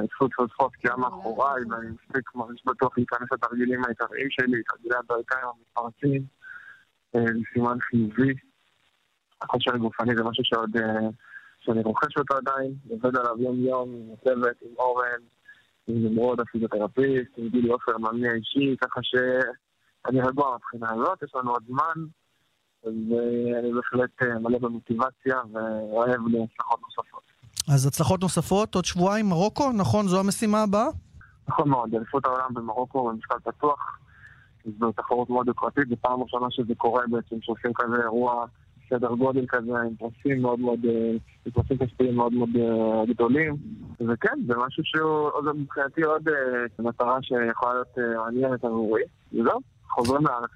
טפו טפו טפו פגיעה מאחוריי, ואני מספיק מרגיש בטוח להיכנס לתרגילים העיקריים שלי, תרגילי הברכיים המתפרצים, uh, סימן חיובי. הכושר הגופני זה משהו שעוד, uh, שאני רוכש אותו עדיין, עובד עליו יום-יום עם הצוות, עם אורן, עם נמרוד הפיזיותרפיסט, עם גילי עופר, המאמני האישי, ככה שאני רגוע מבחינה הזאת, יש לנו עוד זמן. ואני בהחלט אה, מלא במוטיבציה ואוהב להצלחות נוספות. אז הצלחות נוספות, עוד שבועיים מרוקו, נכון? זו המשימה הבאה? נכון מאוד, אליפות העולם במרוקו במשקל פתוח. זו תחרות מאוד יוקרתית, זו פעם ראשונה שזה קורה בעצם, שעושים כזה אירוע סדר גודל כזה, עם פרסים מאוד מאוד, אה, עם פרסים כספיים מאוד מאוד אה, גדולים. וכן, זה משהו שהוא מבחינתי עוד מטרה שיכולה להיות מעניינת עבורי. וזהו, חוזרים לארץ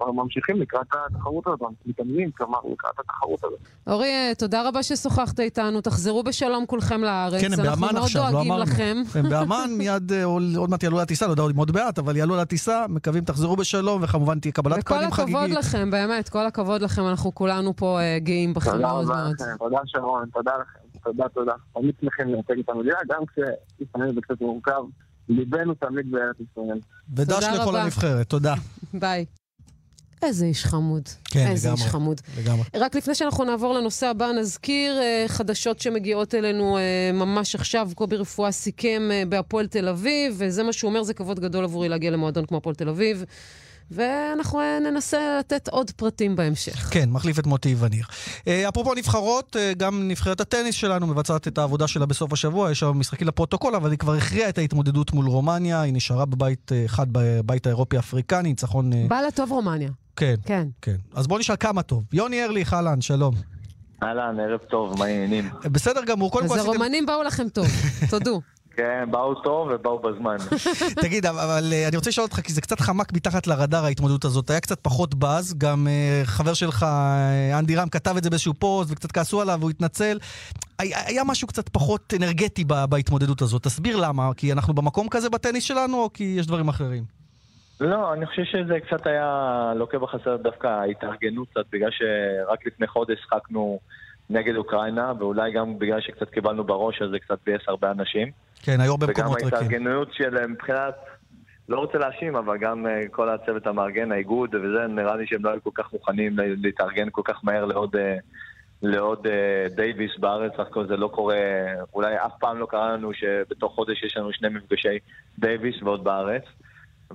וממשיכים לקראת התחרות הזאת, מתאמנים, כלומר, לקראת התחרות הזאת. אורי, אה, תודה רבה ששוחחת איתנו, תחזרו בשלום כולכם לארץ. כן, הם באמ"ן עכשיו, לא אנחנו מאוד אמרנו. דואגים לכם. הם באמ"ן, מיד אה, עוד מעט יעלו לטיסה, לא יודע עוד מעט, אבל יעלו לטיסה, מקווים תחזרו בשלום, וכמובן תהיה קבלת וכל פנים חגיגית. הכבוד לכם, באמת, כל הכבוד לכם, אנחנו כולנו פה אה, גאים בכם תודה מאוד רבה מאוד. לכם, תודה שרון, תודה לכם, תודה תודה. תמיד שמחים לייצג את המדינה, גם כשלפעמים זה קצת מורכב, ליבנו תמיד בארץ ישראל. ודש תודה לכל רבה. הנבחרת, תודה. ביי. איזה איש חמוד. כן, איזה לגמרי. איש חמוד. לגמרי. רק לפני שאנחנו נעבור לנושא הבא, נזכיר אה, חדשות שמגיעות אלינו אה, ממש עכשיו. קובי רפואה סיכם אה, בהפועל תל אביב, וזה מה שהוא אומר, זה כבוד גדול עבורי להגיע למועדון כמו הפועל תל אביב. ואנחנו אה, ננסה לתת עוד פרטים בהמשך. כן, מחליף את מוטי וניר. אה, אפרופו נבחרות, אה, גם נבחרת הטניס שלנו מבצעת את העבודה שלה בסוף השבוע, יש שם משחקים לפרוטוקול, אבל היא כבר הכריעה את ההתמודדות מול רומניה, היא נשארה בבית אחד בבית האירופי-אפריקני, ניצחון... בא לטוב רומניה. כן, כן. כן. אז בוא נשאל כמה טוב. יוני ארליך, אהלן, שלום. אהלן, ערב טוב, מה העניינים? בסדר גמור, קודם כל אז עשיתם... הרומנים באו לכם טוב, תודו. כן, באו טוב ובאו בזמן. תגיד, אבל- אה, אני רוצה לשאול אותך, כי זה קצת חמק מתחת לרדאר ההתמודדות הזאת, היה קצת פחות באז, גם אה, חבר שלך, אה, אנדי רם, כתב את זה באיזשהו פוסט וקצת כעסו עליו והוא התנצל. היה משהו קצת פחות אנרגטי בהתמודדות הזאת, תסביר למה, כי אנחנו במקום כזה בטניס שלנו, או כי יש דברים אחרים? לא, אני חושב שזה קצת היה לוקה בחסר דווקא ההתארגנות קצת, בגלל שרק לפני חודש שחקנו נגד אוקראינה, ואולי גם בגלל שקצת קיבלנו בראש, אז זה קצת ביאס הרבה אנשים. כן, היו הרבה וגם מקומות ריקים. ההתארגנות של מבחינת, לא רוצה להאשים, אבל גם אה, כל הצוות המארגן, האיגוד וזה, נראה לי שהם לא היו כל כך מוכנים לה- להתארגן כל כך מהר לעוד, אה, לעוד אה, דייוויס בארץ, סך הכל זה לא קורה, אולי אף פעם לא קרה לנו שבתוך חודש יש לנו שני מפגשי דייוויס ועוד בארץ.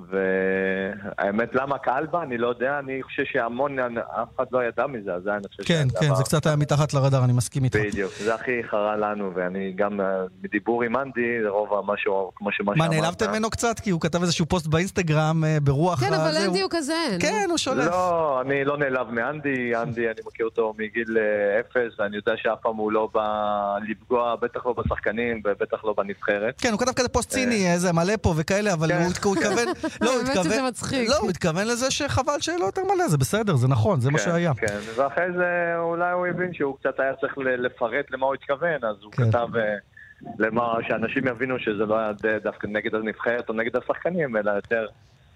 והאמת, למה הקהל בא, אני לא יודע, אני חושב שהמון, אף אחד לא ידע מזה, אז אני חושב כן, שזה כן, דבר- זה קצת היה מתחת לרדאר, אני מסכים איתך. בדיוק, זה הכי חרה לנו, ואני גם אה, מדיבור עם אנדי, זה רוב המשהו, כמו שמה מה, שאמרת. נעלבתם ממנו קצת? כי הוא כתב איזשהו פוסט באינסטגרם אה, ברוח... כן, אבל אנדי הוא- כזה. כן, הוא שולף. לא, אני לא נעלב מאנדי, אנדי, אני מכיר אותו מגיל אה, אפס, ואני יודע שאף פעם הוא לא בא לפגוע, בטח לא בשחקנים ובטח לא בנבחרת. כן, הוא כתב כזה פוסט ציני, איזה מלא פה וכאלה, אבל הוא הוא התכוון... לא, הוא האמת שזה התכוון... מצחיק. לא, הוא התכוון לזה שחבל שלא יותר מלא, זה בסדר, זה נכון, זה מה כן, שהיה. כן, ואחרי זה אולי הוא הבין שהוא קצת היה צריך לפרט למה הוא התכוון, אז הוא כן. כתב אה, למה, שאנשים יבינו שזה לא היה דווקא נגד הנבחרת או נגד השחקנים, אלא יותר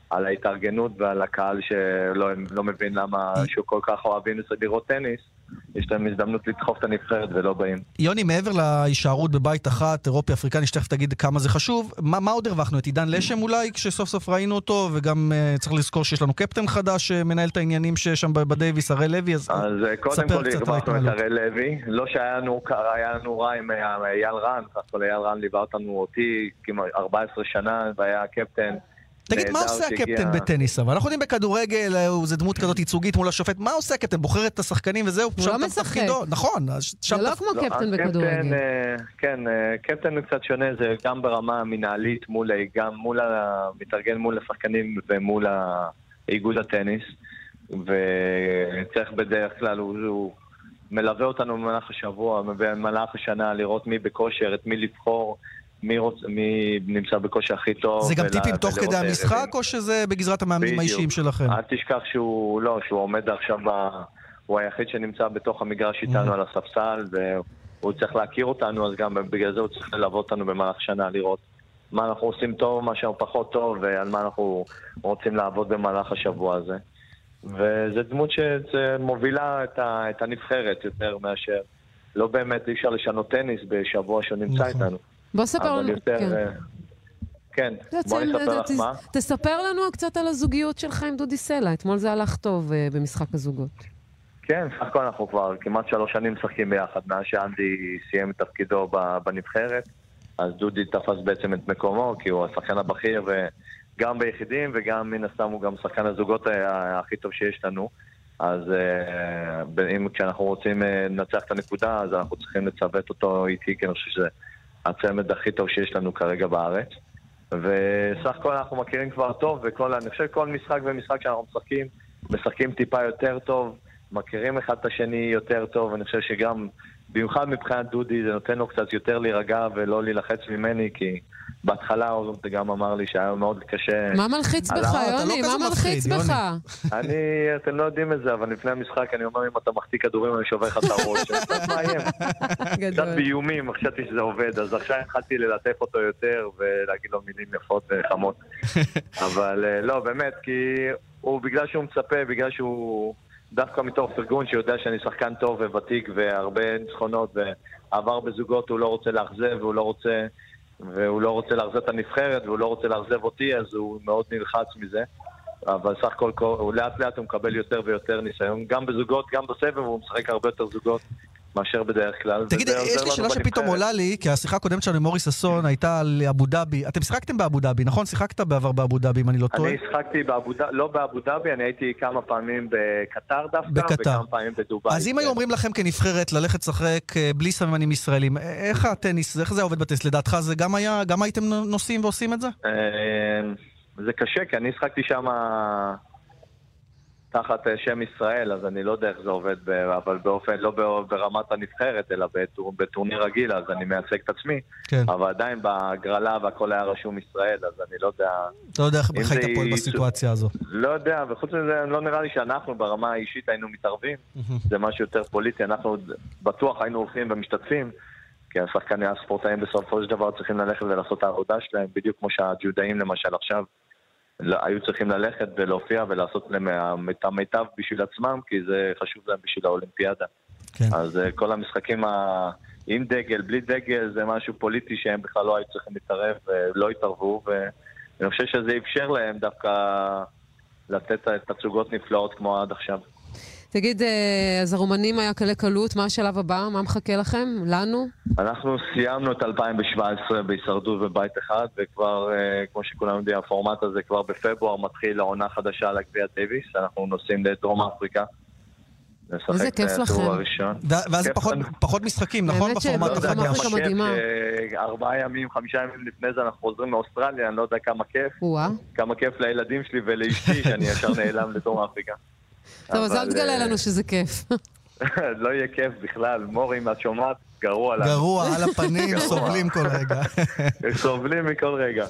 על ההתארגנות ועל הקהל שלא לא מבין למה שהוא כל כך אוהבים לראות טניס, יש להם הזדמנות לדחוף את הנבחרת ולא באים. יוני, מעבר להישארות בבית אחת, אירופי, אפריקני, שתכף תגיד כמה זה חשוב, מה, מה עוד הרווחנו? את עידן לשם אולי, כשסוף סוף ראינו אותו, וגם uh, צריך לזכור שיש לנו קפטן חדש שמנהל את העניינים שם בדייוויס, הראל לוי, אז אז אה, קודם כל הרווחנו את. הראל לוי, לא שהיה לנו, היה לנו רע עם אה, אייל רן, סך הכל אייל רן ליווה אותנו אותי כמעט 14 שנה והיה קפטן. תגיד, מה עושה הקפטן בטניס? אבל אנחנו יודעים בכדורגל, אה, זה דמות כזאת ייצוגית מול השופט, מה עושה הקפטן? בוחר את השחקנים וזהו, הוא שם לא משחק. תפקידו. נכון, אז שם זה לא כמו קפטן בכדורגל. אה, כן, אה, קפטן הוא קצת שונה, זה גם ברמה המנהלית, מול, גם מול המתארגן מול השחקנים ומול ה- איגוד הטניס, וצריך בדרך כלל, הוא, הוא מלווה אותנו במהלך השבוע, במהלך השנה, לראות מי בכושר, את מי לבחור. מי, רוצ, מי נמצא בכושר הכי טוב. זה גם ולה- טיפים תוך כדי. המשחק, או שזה בגזרת המאמנים. האישיים שלכם? אל תשכח שהוא, לא, שהוא עומד עכשיו, ב... הוא היחיד שנמצא בתוך המגרש. איתנו על הספסל, והוא צריך להכיר אותנו, אז גם בגלל זה הוא צריך ללוות אותנו במהלך שנה, לראות מה אנחנו עושים טוב, מה שאנחנו פחות טוב, ועל מה אנחנו רוצים לעבוד במהלך השבוע הזה. וזו דמות שמובילה את, ה... את הנבחרת יותר מאשר, לא באמת אי אפשר לשנות טניס בשבוע שהוא נמצא נכון. איתנו. בוא ספר לנו, יותר... כן. אה, כן, בעצם, בואי נספר לך מה. תספר לנו קצת על הזוגיות שלך עם דודי סלע. אתמול זה הלך טוב אה, במשחק הזוגות. כן, סך הכל אנחנו כבר כמעט שלוש שנים משחקים ביחד, מאז שאנדי סיים את תפקידו בנבחרת, אז דודי תפס בעצם את מקומו, כי הוא השחקן הבכיר, וגם ביחידים, וגם מן הסתם הוא גם שחקן הזוגות ה- הכי טוב שיש לנו. אז אה, אם כשאנחנו רוצים אה, לנצח את הנקודה, אז אנחנו צריכים לצוות אותו איתי, כי אני חושב שזה הצמד הכי טוב שיש לנו כרגע בארץ. וסך הכל אנחנו מכירים כבר טוב, וכל, אני חושב כל משחק ומשחק שאנחנו משחקים, משחקים טיפה יותר טוב, מכירים אחד את השני יותר טוב, אני חושב שגם, במיוחד מבחינת דודי, זה נותן לו קצת יותר להירגע ולא להילחץ ממני, כי בהתחלה הוא גם אמר לי שהיה מאוד קשה. מה מלחיץ על בך, יוני? מה מלחיץ בך? אני, אתם לא יודעים את זה, אבל לפני המשחק אני אומר, אם אתה מחטיא כדורים אני שובר לך את הראש. קצת מאיים. קצת באיומים, חשבתי שזה עובד, אז עכשיו התחלתי ללטף אותו יותר ולהגיד לו מילים יפות וחמות. אבל אה, לא, באמת, כי הוא, בגלל שהוא מצפה, בגלל שהוא דווקא מתוך פרגון, שיודע שאני שחקן טוב וותיק והרבה ניצחונות ועבר בזוגות, הוא לא רוצה לאכזב והוא לא רוצה... והוא לא רוצה לאכזב את הנבחרת והוא לא רוצה לאכזב אותי, אז הוא מאוד נלחץ מזה. אבל סך הכל, לאט לאט הוא מקבל יותר ויותר ניסיון, גם בזוגות, גם בסבב, הוא משחק הרבה יותר זוגות מאשר בדרך כלל. תגיד, יש לי שאלה שפתאום. עולה לי, כי השיחה הקודמת שלנו עם מורי ששון הייתה על אבו דאבי. אתם שיחקתם באבו דאבי, נכון? שיחקת בעבר באבו דאבי, אם אני לא טועה. אני שיחקתי לא באבו דאבי, אני הייתי כמה פעמים בקטר דווקא, בקטר. וכמה פעמים בדובאי. אז אם היו אומרים לכם כנבחרת ללכת לשחק אה, בלי סממנים ישראלים, אה, איך הטניס, איך זה עובד בטניס? לדעתך זה גם היה, גם הייתם נוסעים ועושים את זה? אה, זה קשה, כי אני שחקתי שם תחת אה, שם ישראל, אז אני לא יודע איך זה עובד, ב- אבל באופן, לא ברמת הנבחרת, אלא בטור- בטורניר רגיל, אז אני מייצג את עצמי. כן. אבל עדיין בהגרלה והכל היה רשום ישראל, אז אני לא יודע... לא יודע איך זה היית פועל בסיטואציה הזו. לא יודע, וחוץ מזה, לא נראה לי שאנחנו ברמה האישית היינו מתערבים. זה משהו יותר פוליטי, אנחנו בטוח היינו הולכים ומשתתפים, כי השחקני הספורטאים בסופו של דבר צריכים ללכת ולעשות את העבודה שלהם, בדיוק כמו שהג'ודאים למשל עכשיו היו צריכים ללכת ולהופיע ולעשות להם את המיטב בשביל עצמם, כי זה חשוב להם בשביל האולימפיאדה. כן. אז אה, כל המשחקים ה... עם דגל, בלי דגל, זה משהו פוליטי שהם בכלל לא היו צריכים להתערב ולא התערבו, ואני חושב שזה אפשר להם דווקא לתת תצוגות נפלאות כמו עד עכשיו. תגיד, אה, אז הרומנים היה קלה קלות, מה השלב הבא? מה מחכה לכם? לנו? אנחנו סיימנו את 2017 בהישרדות בבית אחד, וכבר, אה, כמו שכולם יודעים, הפורמט הזה כבר בפברואר מתחיל לעונה חדשה על הגביע דייוויס. אנחנו נוסעים לדרום אפריקה. איזה כיף לכם. ואז פחות- משחקים, נכון? בפורמט שבדרום החדש. אפריקה כיף מדהימה. שארבעה ימים, חמישה ימים לפני זה אנחנו חוזרים מאוסטרליה, אני לא יודע כמה כיף. כמה כיף לילדים שלי ולאשתי שאני ישר נעלם לדרום אפריקה. טוב, אז אל תגלה אה, לנו שזה כיף. לא יהיה כיף בכלל. מורי, אם את שומעת, גרוע לנו. גרוע, על הפנים. סובלים כל רגע. סובלים מכל רגע.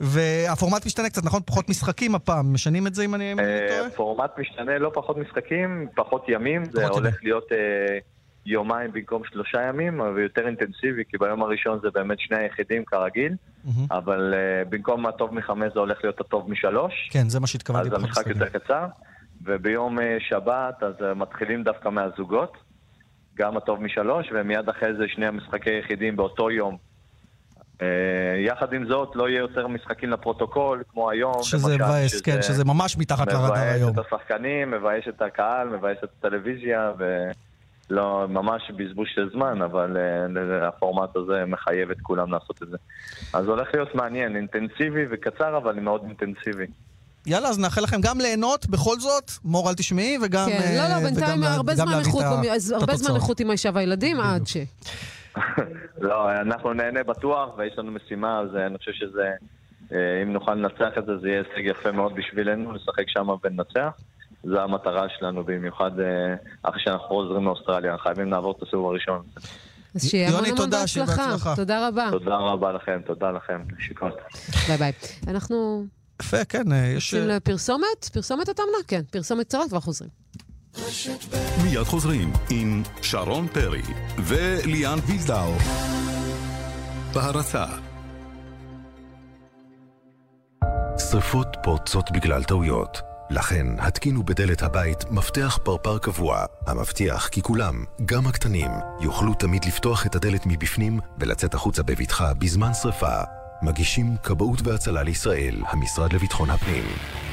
והפורמט משתנה קצת, נכון? פחות משחקים הפעם. משנים את זה אם אני לא אה, טועה? פורמט משתנה, לא פחות משחקים, פחות ימים, זה הולך להיות אה, יומיים במקום שלושה ימים, אבל יותר אינטנסיבי, כי ביום הראשון זה באמת שני היחידים כרגיל, אבל במקום הטוב מחמש זה הולך להיות הטוב משלוש, כן, זה מה שהתכוונתי. אז המשחק. יותר קצר, וביום אה, שבת אז אה, מתחילים דווקא מהזוגות, גם הטוב משלוש, ומיד אחרי זה שני המשחקי יחידים באותו יום. אה, יחד עם זאת, לא יהיה יותר משחקים לפרוטוקול, כמו היום. שזה מבאס, כן, שזה ממש מתחת לרדאר היום. מבאס את השחקנים, מבאס את הקהל, מבאס את הטלוויזיה, ולא, ממש בזבוז של זמן, אבל הפורמט הזה מחייב את כולם לעשות את זה. אז הולך להיות מעניין, אינטנסיבי וקצר, אבל מאוד אינטנסיבי. יאללה, אז נאחל לכם גם ליהנות בכל זאת, מור אל תשמעי, וגם... כן, אה, לא, לא, בינתיים וגם לה- הרבה זמן איכות, הרבה זמן. איכות עם האישה והילדים עד ש... לא, אנחנו נהנה בטוח, ויש לנו משימה, אז אה, אני חושב שזה, אה, אם נוכל לנצח את זה, זה יהיה הישג יפה מאוד בשבילנו, לשחק שם ולנצח. זו המטרה שלנו, במיוחד אה, אחרי שאנחנו חוזרים מאוסטרליה, חייבים לעבור את הסיבוב הראשון. אז שיהיה המון המון בהצלחה. תודה רבה. תודה רבה לכם, תודה לכם, נשיקות. ביי ביי. אנחנו יפה, כן, אה, יש... יוצאים לפרסומת? פרסומת אתה מנה? כן, פרסומת קצרה כבר חוזרים. מיד חוזרים עם שרון פרי וליאן ויזדאו. בהרצה שרפות פורצות בגלל טעויות. לכן, התקינו בדלת הבית מפתח פרפר קבוע, המבטיח כי כולם, גם הקטנים, יוכלו תמיד לפתוח את הדלת מבפנים ולצאת החוצה בבטחה בזמן שרפה. מגישים כבאות והצלה לישראל, המשרד לביטחון הפנים.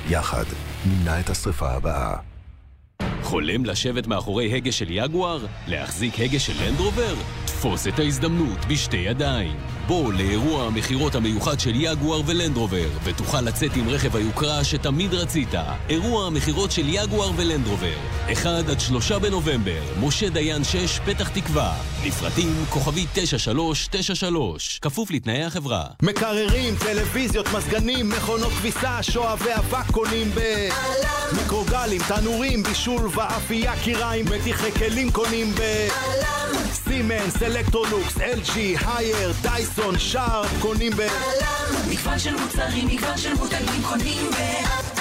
יחד, נמנע את השרפה הבאה. חולם לשבת מאחורי הגה של יגואר? להחזיק הגה של לנדרובר? תפוס את ההזדמנות בשתי ידיים. בוא לאירוע המכירות המיוחד של יגואר ולנדרובר, ותוכל לצאת עם רכב היוקרה שתמיד רצית. אירוע המכירות של יגואר ולנדרובר. 1 עד 3 בנובמבר, משה דיין 6, פתח תקווה. לפרטים כוכבי 9393, כפוף לתנאי החברה. מקררים, טלוויזיות, מזגנים, מכונות כביסה, שואבי אבק קונים ב... מיקרוגלים, תנורים, בישול ואפייה, כיריים, מדיחי כלים קונים ב... סימנס, אלקטרולוקס, LG, הייר, דייסון, שארפ, קונים ב... מגוון של מוצרים, מגוון של מותגים קונים ב...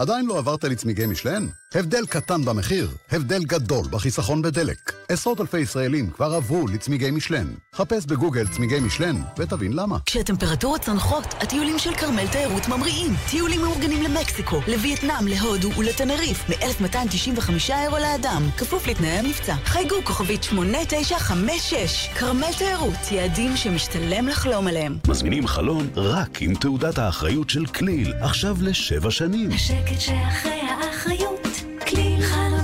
עדיין לא עברת לצמיגי מישלן? הבדל קטן במחיר, הבדל גדול בחיסכון בדלק. עשרות אלפי ישראלים כבר עברו לצמיגי מישלן. חפש בגוגל צמיגי משלן ותבין למה. כשהטמפרטורות צונחות, הטיולים של כרמל תיירות ממריאים. טיולים מאורגנים למקסיקו, לווייטנאם, להודו ולטנריף, מ-1,295 אירו לאדם, כפוף לתנאי המבצע. חייגו כוכבית 8956. כרמל תיירות, יעדים שמשתלם לחלום עליהם. מזמינים חלון רק עם תעודת האחריות של כליל, עכשיו לשבע שנים. השקט שאחרי האחריות, כליל מעוצבים.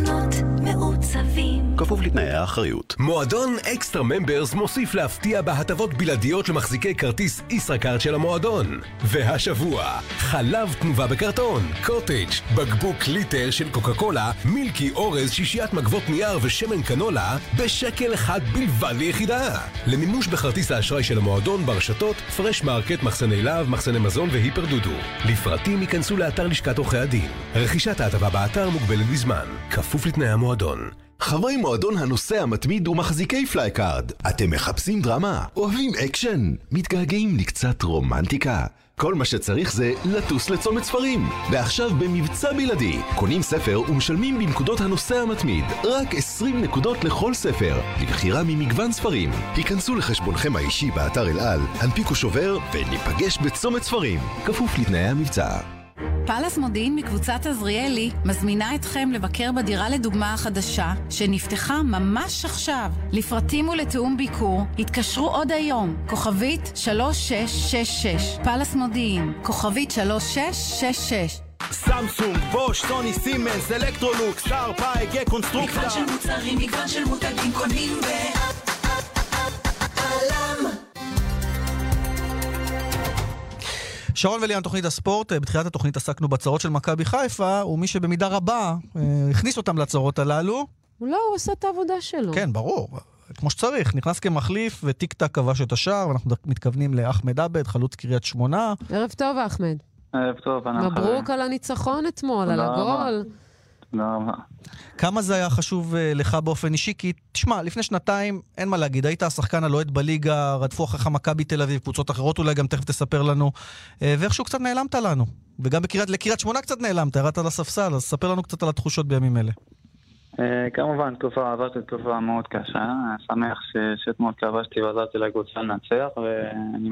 כפוף לתנאי האחריות. מועדון אקסטרה ממברס מוסיף להפתיע בהטבות בלעדיות למחזיקי כרטיס ישראכרט של המועדון. והשבוע, חלב תנובה בקרטון, קוטג', בקבוק ליטר של קוקה קולה, מילקי אורז, שישיית מגבות נייר ושמן קנולה, בשקל אחד בלבד ליחידה. למימוש בכרטיס האשראי של המועדון ברשתות, פרשמרקט, מחסני להב, מחסני מזון והיפר דודו. לפרטים היכנסו לאתר לשכת עורכי הדין. רכישת ההטבה באתר מוגבלת בזמן, כפוף לתנאי המועדון. חברי מועדון הנוסע המתמיד ומחזיקי פלייקארד, אתם מחפשים דרמה? אוהבים אקשן? מתגעגעים לקצת רומנטיקה? כל מה שצריך זה לטוס לצומת ספרים. ועכשיו במבצע בלעדי, קונים ספר ומשלמים בנקודות הנוסע המתמיד. רק 20 נקודות לכל ספר, לבחירה ממגוון ספרים. היכנסו לחשבונכם האישי באתר אל על, הנפיקו שובר וניפגש בצומת ספרים. כפוף לתנאי המבצע. פאלאס מודיעין מקבוצת עזריאלי מזמינה אתכם לבקר בדירה לדוגמה החדשה שנפתחה ממש עכשיו. לפרטים ולתיאום ביקור התקשרו עוד היום, כוכבית 3666, פאלאס מודיעין, כוכבית 3666 סמסונג, בוש, סוני, סימנס, אלקטרולוקס, שארפ, AEG, קונסטרוקטה מגוון של מוצרים, מגוון של מותגים קונים ב... שרון וליאן, תוכנית הספורט, אה, בתחילת התוכנית עסקנו בצרות של מכבי חיפה, ומי שבמידה רבה אה, הכניס אותם לצרות הללו. לא, הוא עושה את העבודה שלו. כן, ברור. כמו שצריך, נכנס כמחליף וטיק טק כבש את השער, ואנחנו מתכוונים לאחמד עבד, חלוץ קריית שמונה. ערב טוב, אחמד. ערב טוב, אנחנו... מברוק על הניצחון אתמול, על הגול. תודה רבה. כמה זה היה חשוב אה, לך באופן אישי? כי, תשמע, לפני שנתיים, אין מה להגיד, היית השחקן הלוהט בליגה, רדפו אחריך מכבי תל אביב, קבוצות אחרות אולי גם תכף תספר לנו, אה, ואיכשהו קצת נעלמת לנו. וגם לקריית שמונה קצת נעלמת, ירדת על הספסל, אז ספר לנו קצת על התחושות בימים אלה. אה, כמובן, תקופה, עברתי תקופה מאוד קשה, שמח שאתמול כבשתי ועזרתי לקבוצה לנצח, ואני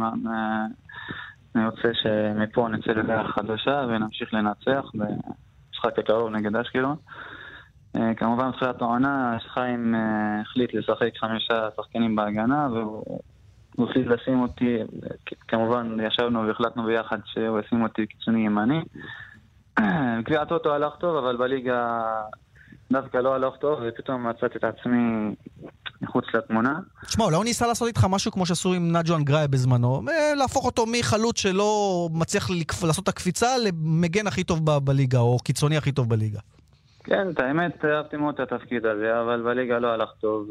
אני רוצה שמפה נצא לדרך חדשה ונמשיך לנצח במשחק הקרוב נגד אשקלון. אה, כמובן, בתחילת העונה, חיים אה, החליט לשחק חמישה שחקנים בהגנה, והוא הוא החליט לשים אותי, כמובן, ישבנו והחלטנו ביחד שהוא ישים אותי קיצוני ימני. בקביעת הטוטו הלך טוב, אבל בליגה דווקא לא הלך טוב, ופתאום מצאתי את עצמי מחוץ לתמונה. תשמע, אולי הוא ניסה לעשות איתך משהו כמו שעשו עם נג'ו אנגראי בזמנו, אה, להפוך אותו מחלוץ שלא מצליח. לעשות את הקפיצה למגן הכי טוב ב- בליגה, או קיצוני הכי טוב בליגה. כן, את האמת, אהבתי מאוד את התפקיד הזה, אבל בליגה לא הלך טוב,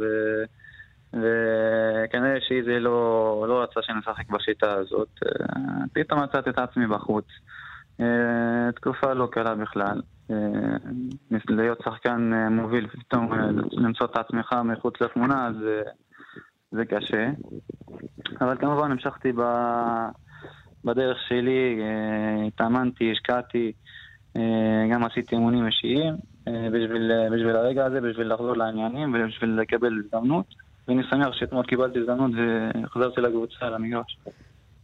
וכנראה שאיזי לא, לא רצה שנשחק בשיטה הזאת. אה, פתאום מצאתי את עצמי בחוץ. אה, תקופה לא קלה בכלל. אה, להיות שחקן אה, מוביל ופתאום אה, למצוא את עצמך מחוץ לתמונה, זה, זה קשה. אבל כמובן המשכתי ב, בדרך שלי, התאמנתי, השקעתי, גם עשיתי אימונים אישיים בשביל, בשביל הרגע הזה, בשביל לחזור לעניינים ובשביל לקבל הזדמנות. ואני שמח שאתמול קיבלתי הזדמנות והחזרתי לקבוצה, למגרש.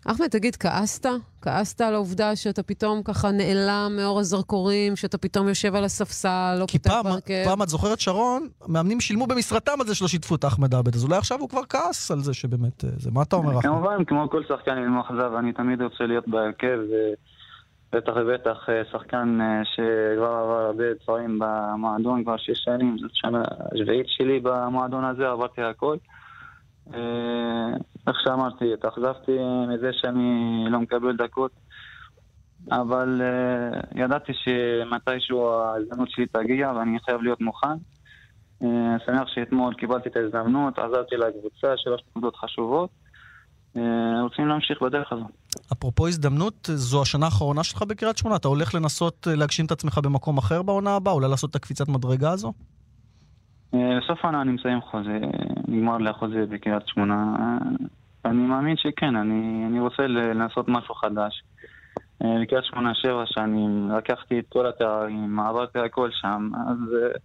אחמד, תגיד, כעסת? כעסת על העובדה שאתה פתאום ככה נעלם מאור הזרקורים, שאתה פתאום יושב על הספסל, לא כי פותח פעם, בהרכב? פעם, את זוכרת, שרון, מאמנים שילמו במשרתם על זה שלא שיתפו את אחמד עבד, אז אולי עכשיו הוא כבר כעס על זה שבאמת... אה, זה. מה אתה אומר, אחמד? כמובן, כמו כל שחקן עם מאכזב, אני תמיד רוצה להיות בהרכב, ובטח ובטח אה, שחקן אה, שכבר עבר הרבה דברים במועדון, כבר שש שנים, זאת שנה השביעית שלי במועדון הזה, עברתי הכל. איך שאמרתי, התאכזבתי מזה שאני לא מקבל דקות, אבל אה, ידעתי שמתישהו ההזדמנות שלי תגיע ואני חייב להיות מוכן. אה, שמח שאתמול קיבלתי את ההזדמנות, עזרתי לקבוצה, שלוש נקודות חשובות. אה, רוצים להמשיך בדרך הזו. אפרופו הזדמנות, זו השנה האחרונה שלך בקריית שמונה? אתה הולך לנסות להגשים את עצמך במקום אחר בעונה הבאה? אולי לעשות את הקפיצת מדרגה הזו? בסוף העונה אני מסיים חוזה. נגמר לי החוזה בקריית שמונה. אני מאמין שכן, אני, אני רוצה לנסות משהו חדש. אה, בקריית שמונה שבע שנים, לקחתי את כל התארים, עברתי הכל שם, אז, אה,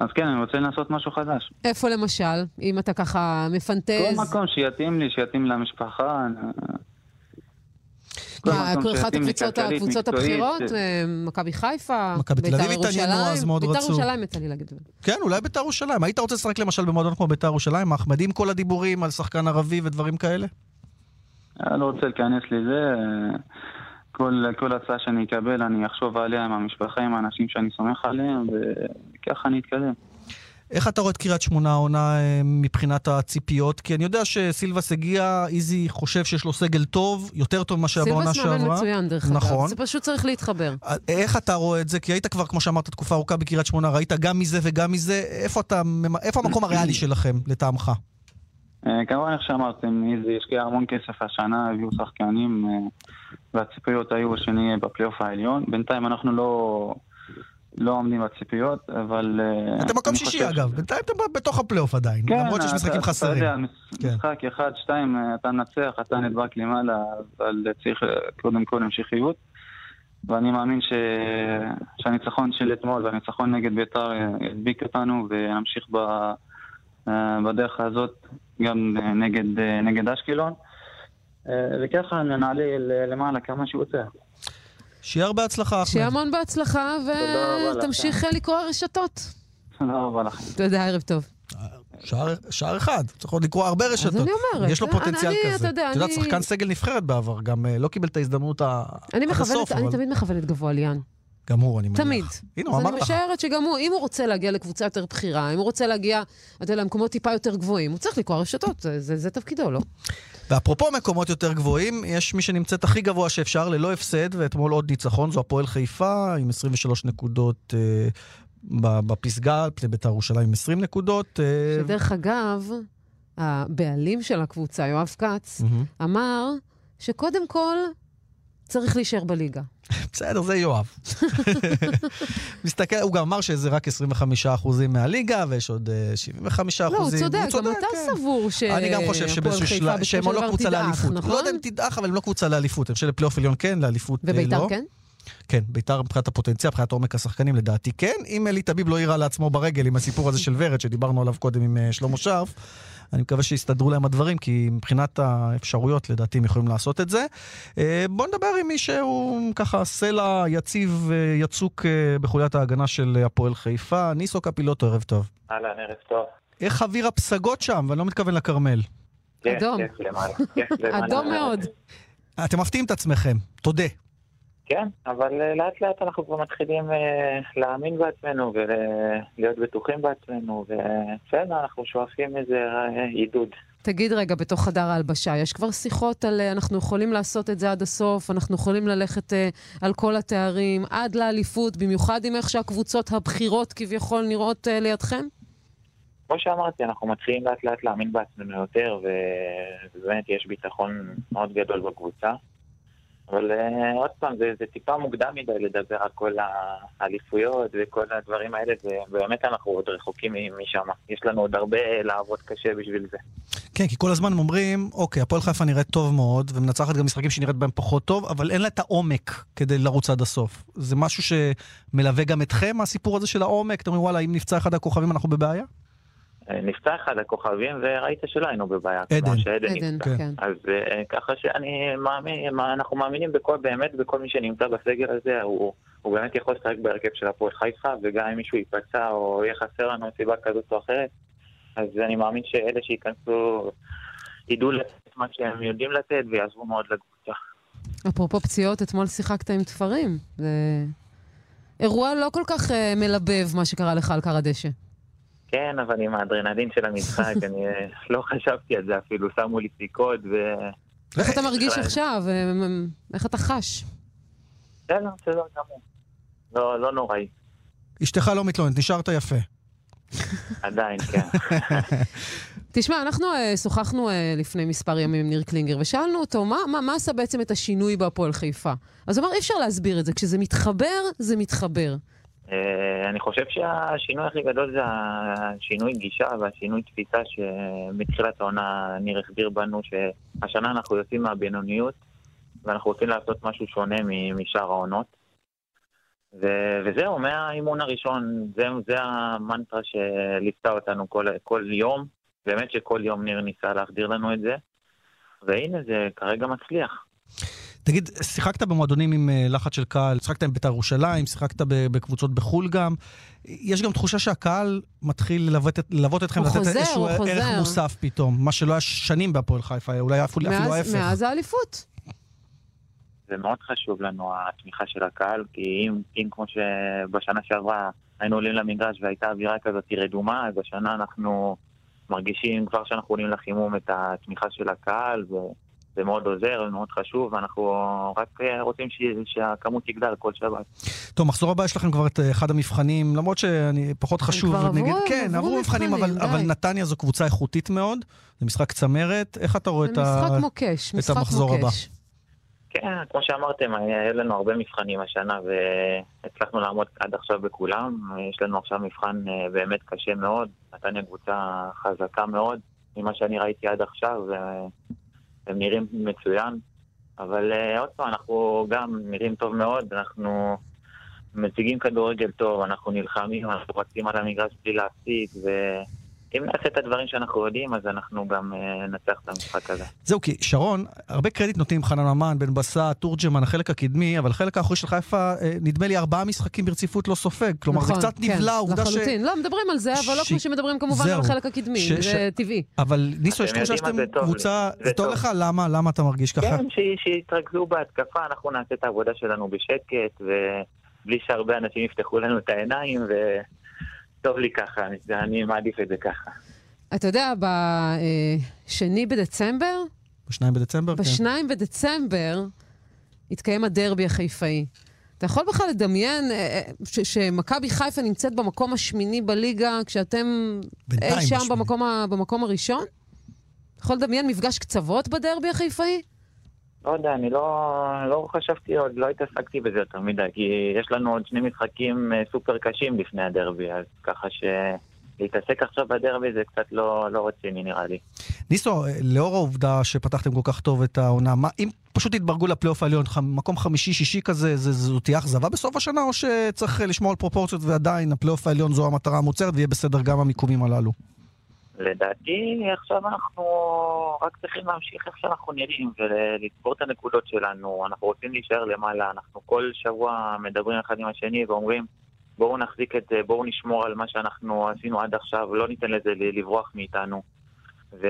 אז כן, אני רוצה לנסות משהו חדש. איפה למשל, אם אתה ככה מפנטז? כל מקום שיתאים לי, שיתאים למשפחה. מה, אחת הקבוצות, הקבוצות. הבכירות? אה, מכבי חיפה? מכבי תל בית"ר אביב התעניינו ירושלים? אז, מאוד בית"ר. ירושלים יצא לי להגיד. כן, אולי בית"ר ירושלים. היית רוצה לשחק למשל במועדון כמו בית"ר ירושלים, אחמד, עם כל הדיבורים על שחקן ערבי ודברים כאלה? אני לא רוצה להיכנס לזה. כל, כל הצעה שאני אקבל, אני אחשוב עליה עם המשפחה, עם האנשים שאני סומך עליהם, וככה אני אתקדם. איך אתה רואה את קריית שמונה העונה אה, מבחינת הציפיות? כי אני יודע שסילבס הגיע, איזי חושב שיש לו סגל טוב, יותר טוב ממה שהיה בעונה סילבס שעברה. מאמן מצוין, דרך אגב. נכון. זה פשוט צריך להתחבר. איך אתה רואה את זה? כי היית כבר, כמו שאמרת, תקופה ארוכה בקריית שמונה, ראית גם מזה וגם מזה. איפה, אתה, איפה המקום הריאלי שלכם, לטעמך? אה, כמובן, איך שאמרתם, איזי השקיע המון כסף השנה, הביאו שחקנים, אה, והציפיות היו שנהיה בפלייאוף העליון. בינתיים אנחנו לא, לא עומדים בציפיות, אבל... אה, אתם מקום שישי חושב- אגב, בינתיים אתם בתוך הפלייאוף עדיין, כן, למרות שיש אתה- משחקים אתה חסרים. יודע, מש- כן. משחק אחד, שתיים, אה, אתה מנצח, אתה נדבק למעלה, אבל צריך אה, קודם כל המשכיות. ואני מאמין ש... שהניצחון של אתמול והניצחון נגד בית"ר ידביק אותנו ונמשיך ב... בדרך הזאת גם נגד, נגד אשקלון. וככה נעלה למעלה כמה שיותר. שיהיה הרבה הצלחה, אחמד. שיהיה המון בהצלחה, ותמשיך לכם. לקרוא רשתות. תודה רבה לכם. תודה, ערב טוב. שער, שער אחד, צריך עוד לקרוא הרבה רשתות. אני אומרת, יש לו אני- פוטנציאל אני- כזה. אתה יודע, את יודעת, אני- שחקן סגל נבחרת בעבר, גם אה, לא קיבל את ההזדמנות עד מכוונת, הסוף, אני אבל תמיד מכוונת גבוה ליאן. גם הוא, אני מניח. תמיד. הנה, הוא אז אמר אני לך. משערת שגם הוא, אם הוא רוצה להגיע לקבוצה יותר בכירה, אם הוא רוצה להגיע, אתה יודע, למקומות טיפה יותר גבוהים, הוא צריך לקרוא רשתות, זה- זה זה תפקידו, לא? ואפרופו מקומות יותר גבוהים, יש מי שנמצאת הכי גבוה שאפשר, ללא הפסד, ואתמול עוד ניצחון, זו הפועל חיפה, עם 23 נקודות אה, בפסגה, על פני בית"ר ירושלים עם 20 נקודות. אה, שדרך אגב, הבעלים של הקבוצה, יואב כץ, מהמם. אמר שקודם כל צריך להישאר בליגה. בסדר, זה יואב. מסתכל, הוא גם אמר שזה רק 25% מהליגה, ויש עוד אה, 75%. לא, הוא צודק, גם אתה כן. סבור ש... אני גם חושב שבאיזשהו שלב, שהם לא קבוצה לאליפות. נכון? לא יודע אם תדעך, אבל הם לא קבוצה לאליפות. אני חושב לפלייאוף עליון כן, לאליפות אה, לא. וביתר כן? כן, ביתר מבחינת הפוטנציאל, מבחינת עומק השחקנים, לדעתי כן. אם אלי טביב לא יירה לעצמו ברגל עם הסיפור הזה של ורד, שדיברנו עליו קודם עם אה, שלמה שרף, אני מקווה שיסתדרו להם הדברים, כי מבחינת האפשרויות, לדעתי הם יכולים לעשות את זה. אה, בואו נדבר עם מי שהוא ככה סלע יציב, אה, יצוק אה, בחוליית ההגנה של הפועל חיפה. ניסו קפילוטו, ערב טוב. אהלן, ערב טוב. איך אוויר הפסגות שם? ואני לא מתכוון לכרמל. כיף, אדום. כיף למעלה. אדום מאוד. אתם מפתיעים את עצמכם, תודה. כן, אבל אה, לאט לאט אנחנו כבר מתחילים אה, להאמין בעצמנו ולהיות בטוחים בעצמנו, ובסדר, אנחנו שואפים איזה אה, עידוד. תגיד רגע, בתוך חדר ההלבשה, יש כבר שיחות על אנחנו יכולים לעשות את זה עד הסוף, אנחנו יכולים ללכת על כל התארים, עד לאליפות, במיוחד עם איך שהקבוצות הבכירות כביכול נראות לידכם? כמו שאמרתי, אנחנו מתחילים לאט לאט להאמין בעצמנו יותר, ובאמת יש ביטחון מאוד גדול בקבוצה. אבל אה, עוד פעם, זה, זה טיפה מוקדם מדי לדבר על כל האליפויות וכל הדברים האלה, ובאמת אנחנו עוד רחוקים משם. יש לנו עוד הרבה לעבוד קשה בשביל זה. כן, כי כל הזמן הם אומרים, אוקיי, הפועל חיפה נראית טוב מאוד, ומנצחת גם משחקים שנראית בהם פחות טוב, אבל אין לה את העומק כדי לרוץ עד הסוף. זה משהו שמלווה גם אתכם, הסיפור הזה של העומק? אתם אומרים, וואלה, אם נפצע אחד הכוכבים אנחנו בבעיה? נפצע אחד הכוכבים, וראית שלא היינו בבעיה. עדן. כמו שעדן עדן, נפצע. כן. אז אה, ככה שאני מאמין, מה- אנחנו מאמינים בכל, באמת בכל מי שנמצא בסגל הזה, הוא, הוא באמת יכול לשחק בהרכב של הפועל חיפה, וגם אם מישהו ייפצע או יהיה חסר לנו מסיבה כזאת או אחרת, אז אני מאמין שאלה שייכנסו ידעו לתת מה שהם יודעים לתת ויעזבו מאוד לקבוצה. אפרופו פציעות, אתמול שיחקת עם תפרים. זה אירוע לא כל כך אה, מלבב, מה שקרה לך על כר הדשא. כן, אבל עם האדרנלין של המשחק, אני אה, לא חשבתי על זה אפילו, שמו לי סיכות ו... איך אתה מרגיש בכלל. עכשיו? אה, איך אתה חש? בסדר, בסדר גמור. לא, לא נוראי, אשתך לא מתלוננת, נשארת יפה. עדיין, כן. תשמע, אנחנו uh, שוחחנו uh, לפני מספר ימים עם ניר קלינגר, ושאלנו אותו, מה, מה, מה עשה בעצם את השינוי בהפועל חיפה? אז הוא אמר, אי אפשר להסביר את זה. כשזה מתחבר, זה מתחבר. אה, אני חושב שהשינוי הכי גדול זה השינוי גישה והשינוי תפיסה שמתחילת העונה ניר החדיר בנו שהשנה אנחנו יוצאים מהבינוניות ואנחנו רוצים לעשות משהו שונה משאר העונות. ו- וזהו, מהאימון הראשון, זה, זה המנטרה שליוותה אותנו כל, כל יום, באמת שכל יום ניר ניסה להחדיר לנו את זה, והנה זה כרגע מצליח. תגיד, שיחקת במועדונים עם אה, לחץ של קהל, שיחקת עם בית"ר ירושלים, שיחקת בקבוצות בחו"ל גם. יש גם תחושה שהקהל מתחיל ללוות, ללוות אתכם, לתת חוזר, איזשהו ערך מוסף פתאום, מה שלא היה שנים בהפועל חיפה, אולי אפילו, מאז, אפילו ההפך. מאז האליפות. זה מאוד חשוב לנו, התמיכה של הקהל, כי אם, אם כמו שבשנה שעברה היינו עולים למגרש והייתה אווירה כזאת רדומה, אז השנה אנחנו מרגישים כבר שאנחנו עולים לחימום את התמיכה של הקהל, וזה מאוד עוזר ומאוד חשוב, ואנחנו רק רוצים ש... שהכמות תגדל כל שבת. טוב, מחזור הבא יש לכם כבר את אחד המבחנים, למרות שאני פחות חשוב. כבר עברו, נגיד, כן, עברו עברו מבחנים, אבל, מבחנים, אבל די. נתניה זו קבוצה איכותית מאוד, זה משחק צמרת. איך אתה רואה זה את, ה... מוקש, את משחק המחזור הבא? מוקש. כן, כמו שאמרתם, היה לנו הרבה מבחנים השנה והצלחנו לעמוד עד עכשיו בכולם. יש לנו עכשיו מבחן אה, באמת קשה מאוד. נתניה קבוצה חזקה מאוד, ממה שאני ראיתי עד עכשיו, והם נראים מצוין. אבל אה, עוד פעם, אנחנו גם נראים טוב מאוד, אנחנו מציגים כדורגל טוב, אנחנו נלחמים, אנחנו רצים על המגרש בלי להפסיק, ואם נעשה את הדברים שאנחנו יודעים, אז אנחנו גם אה, ננצח את המשחק הזה. זהו, כי שרון, הרבה קרדיט נותנים חנן ממן, בן בסט, תורג'מן, החלק הקדמי, אבל החלק האחורי של חיפה, אה, נדמה לי ארבעה משחקים ברציפות לא סופג. כלומר, נכון, זה קצת כן, נבלע, העובדה ש... לחלוטין. לא, מדברים על זה, אבל לא כמו שמדברים כמובן. על החלק הקדמי, זה טבעי. אבל ניסו, יש תחושה שאתם. קבוצה... זה טוב. לך? למה? למה אתה מרגיש ככה? כן, שיתרכזו בהתקפה, אנחנו נעשה את העבודה שלנו בשקט, ובלי שהרבה אנשים יפתחו לנו את העיניים, וטוב לי ככה, אני- אני מעדיף את זה ככה. אתה יודע, בשני בדצמבר, בשניים בדצמבר? כן. בשניים בדצמבר, התקיים הדרבי החיפאי. אתה יכול בכלל לדמיין אה, אה, ש- שמכבי חיפה נמצאת במקום השמיני בליגה, כשאתם אי שם. במקום, ה- במקום הראשון? אתה יכול לדמיין מפגש קצוות בדרבי החיפאי? לא יודע, אני לא, לא חשבתי עוד, לא התעסקתי בזה יותר מדי, כי יש לנו עוד שני משחקים אה, סופר קשים לפני הדרבי, אז ככה שלהתעסק עכשיו בדרבי זה קצת לא, לא רציני נראה לי. ניסו, אה, לאור העובדה שפתחתם כל כך טוב את העונה, מה, אם פשוט תתברגו לפלייאוף העליון, מקום חמישי-שישי כזה, זה, זו תהיה אכזבה בסוף השנה, או שצריך אה, לשמור על פרופורציות ועדיין הפלייאוף העליון זו המטרה המוצהרת ויהיה בסדר גם המיקומים הללו? לדעתי עכשיו אנחנו רק צריכים להמשיך איך שאנחנו נראים ולצבור את הנקודות שלנו. אנחנו רוצים להישאר למעלה, אנחנו כל שבוע מדברים אחד עם השני ואומרים בואו נחזיק את זה, בואו נשמור על מה שאנחנו עשינו עד עכשיו, לא ניתן לזה לברוח מאיתנו. ו...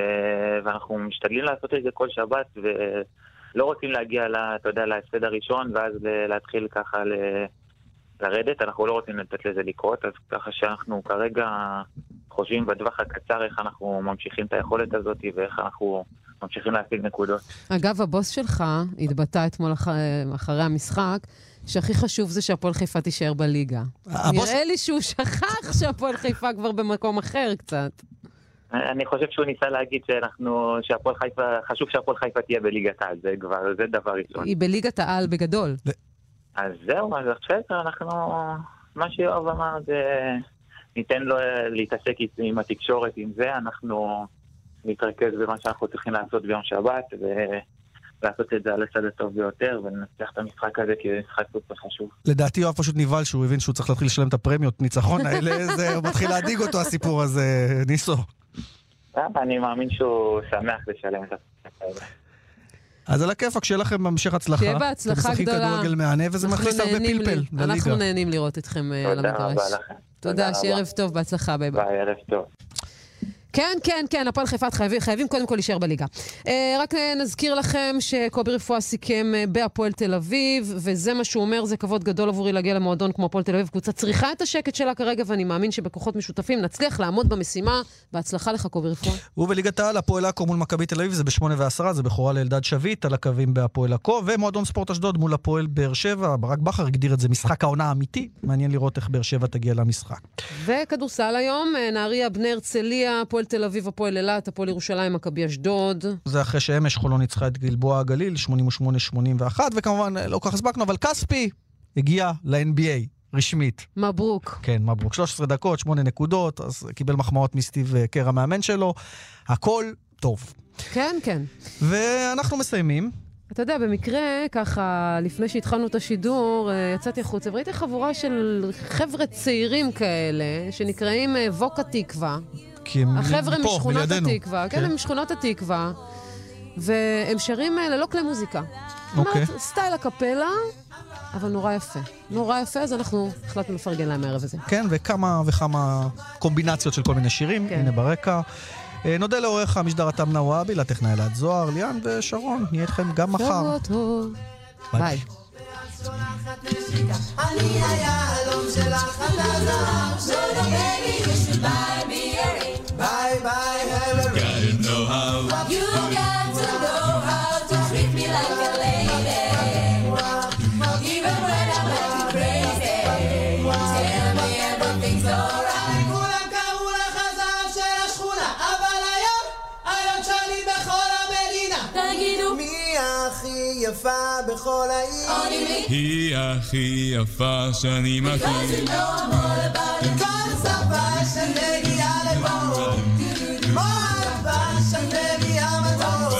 ואנחנו משתדלים לעשות את זה כל שבת ולא רוצים להגיע, לה, אתה יודע, להפסד הראשון ואז להתחיל ככה ל... לרדת, אנחנו לא רוצים לתת לזה לקרות, אז ככה שאנחנו כרגע חושבים בטווח הקצר איך אנחנו ממשיכים את היכולת הזאת ואיך אנחנו ממשיכים להשיג נקודות. אגב, הבוס שלך התבטא אתמול אח... אחרי המשחק, שהכי חשוב זה שהפועל חיפה תישאר בליגה. הבוס- נראה לי שהוא שכח שהפועל חיפה כבר במקום אחר קצת. אני חושב שהוא ניסה להגיד שאנחנו, שהפועל חיפה, חשוב שהפועל חיפה תהיה בליגת העל, זה כבר, זה דבר ראשון. היא בליגת העל בגדול. אז זהו, אז עכשיו אנחנו, מה שיואב אמר זה, ניתן לו להתעסק עם התקשורת, עם זה, אנחנו נתרכז במה שאנחנו צריכים לעשות ביום שבת, ולעשות את זה על הצד הטוב ביותר, וננצח את המשחק הזה כי זה משחק סופר חשוב. לדעתי יואב פשוט נבהל שהוא הבין שהוא צריך להתחיל לשלם את הפרמיות ניצחון האלה, זה מתחיל להדאיג אותו הסיפור הזה, ניסו. אני מאמין שהוא שמח לשלם את המשחק הזה. אז על הכיפאק, שיהיה לכם המשך הצלחה. שיהיה בהצלחה אתם משחקים גדולה. כדורגל מהנה, וזה אנחנו מכניס הרבה פלפל לי- אנחנו לליגה. נהנים לראות אתכם אה, על תודה המגרש. רבה לכם. תודה. שערב טוב, בהצלחה, ביי ביי. ביי, ערב טוב. כן, כן, כן, הפועל חיפה חייבים, חייבים קודם כל להישאר בליגה. אה, רק נזכיר לכם שקובי רפואה סיכם אה, בהפועל תל אביב, וזה מה שהוא אומר, זה כבוד גדול עבורי להגיע למועדון כמו הפועל תל אביב. קבוצה צריכה את השקט שלה כרגע, ואני מאמין שבכוחות משותפים נצליח לעמוד במשימה. בהצלחה לך, קובי רפואה. ובליגת העל, הפועל עכו מול מכבי תל אביב, זה בשמונה ועשרה, זה בכורה לאלדד שביט על הקווים בהפועל עכו, ומועדון ספורט אשדוד מול הפועל באר שבע, ברק בכר הגדיר את זה משחק העונה האמיתי, מעניין לראות איך באר שבע תגיע למשחק. וכדורסל היום, אה, נהריה, בני הרצליה, הפועל תל אביב, הפועל אילת, הפועל ירושלים, מכבי אשדוד. זה אחרי שאמש חולון ניצחה את גלבוע הגליל, 88-81, וכמובן, לא כל כך הספקנו, אבל כספי הגיע ל-NBA. רשמית. מברוק. כן, מברוק. 13 דקות, 8 נקודות, אז קיבל מחמאות מסטיב אה, קר המאמן שלו. הכל טוב. כן, כן. ואנחנו מסיימים. אתה יודע, במקרה, ככה, לפני שהתחלנו את השידור, אה, יצאתי החוצה וראיתי חבורה של חבר'ה צעירים כאלה, שנקראים אה, ווקה תקווה. כי הם החבר'ה מפה, משכונות מלידינו. התקווה, כן, הם משכונות התקווה, והם שרים אה, ללא כלי מוזיקה. אוקיי. זאת אומרת, סטייל הקפלה, אבל נורא יפה. נורא יפה, אז אנחנו החלטנו לפרגן להם הערב הזה. כן, וכמה וכמה קומבינציות של כל מיני שירים, כן. הנה ברקע. אה, נודה לעורך המשדר עטם נוואבי, לטכנאי אלעד זוהר, ליאן ושרון, נהיה איתכם גם מחר. טוב. ביי. Gotta know how. You got יפה בכל העיר? היא הכי יפה שאני מכיר. It. כל שפה שמגיעה לפה. כמו אהבה שמביאה מטור.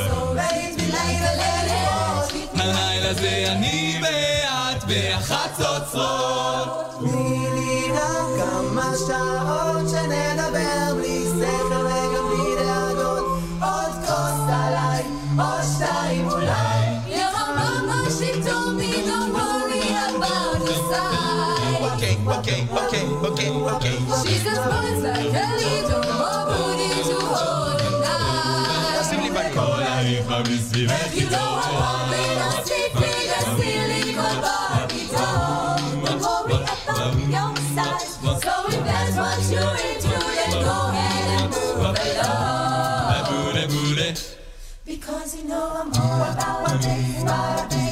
הלילה זה אני ואת באחת אוצרות. okay, okay, okay. She's as boys like Kelly, don't booty to hold and. Simply by call her if I miss you. If you don't want me, I'll sleep with a silly Barbie doll. Don't worry about your size. So if that's what you're into, then go ahead and move along. Because you know I'm all about what they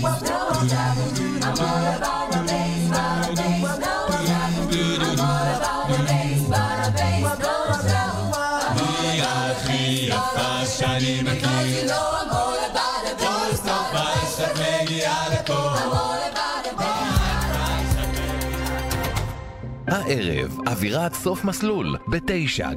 הערב, אווירת סוף מסלול, בתשע,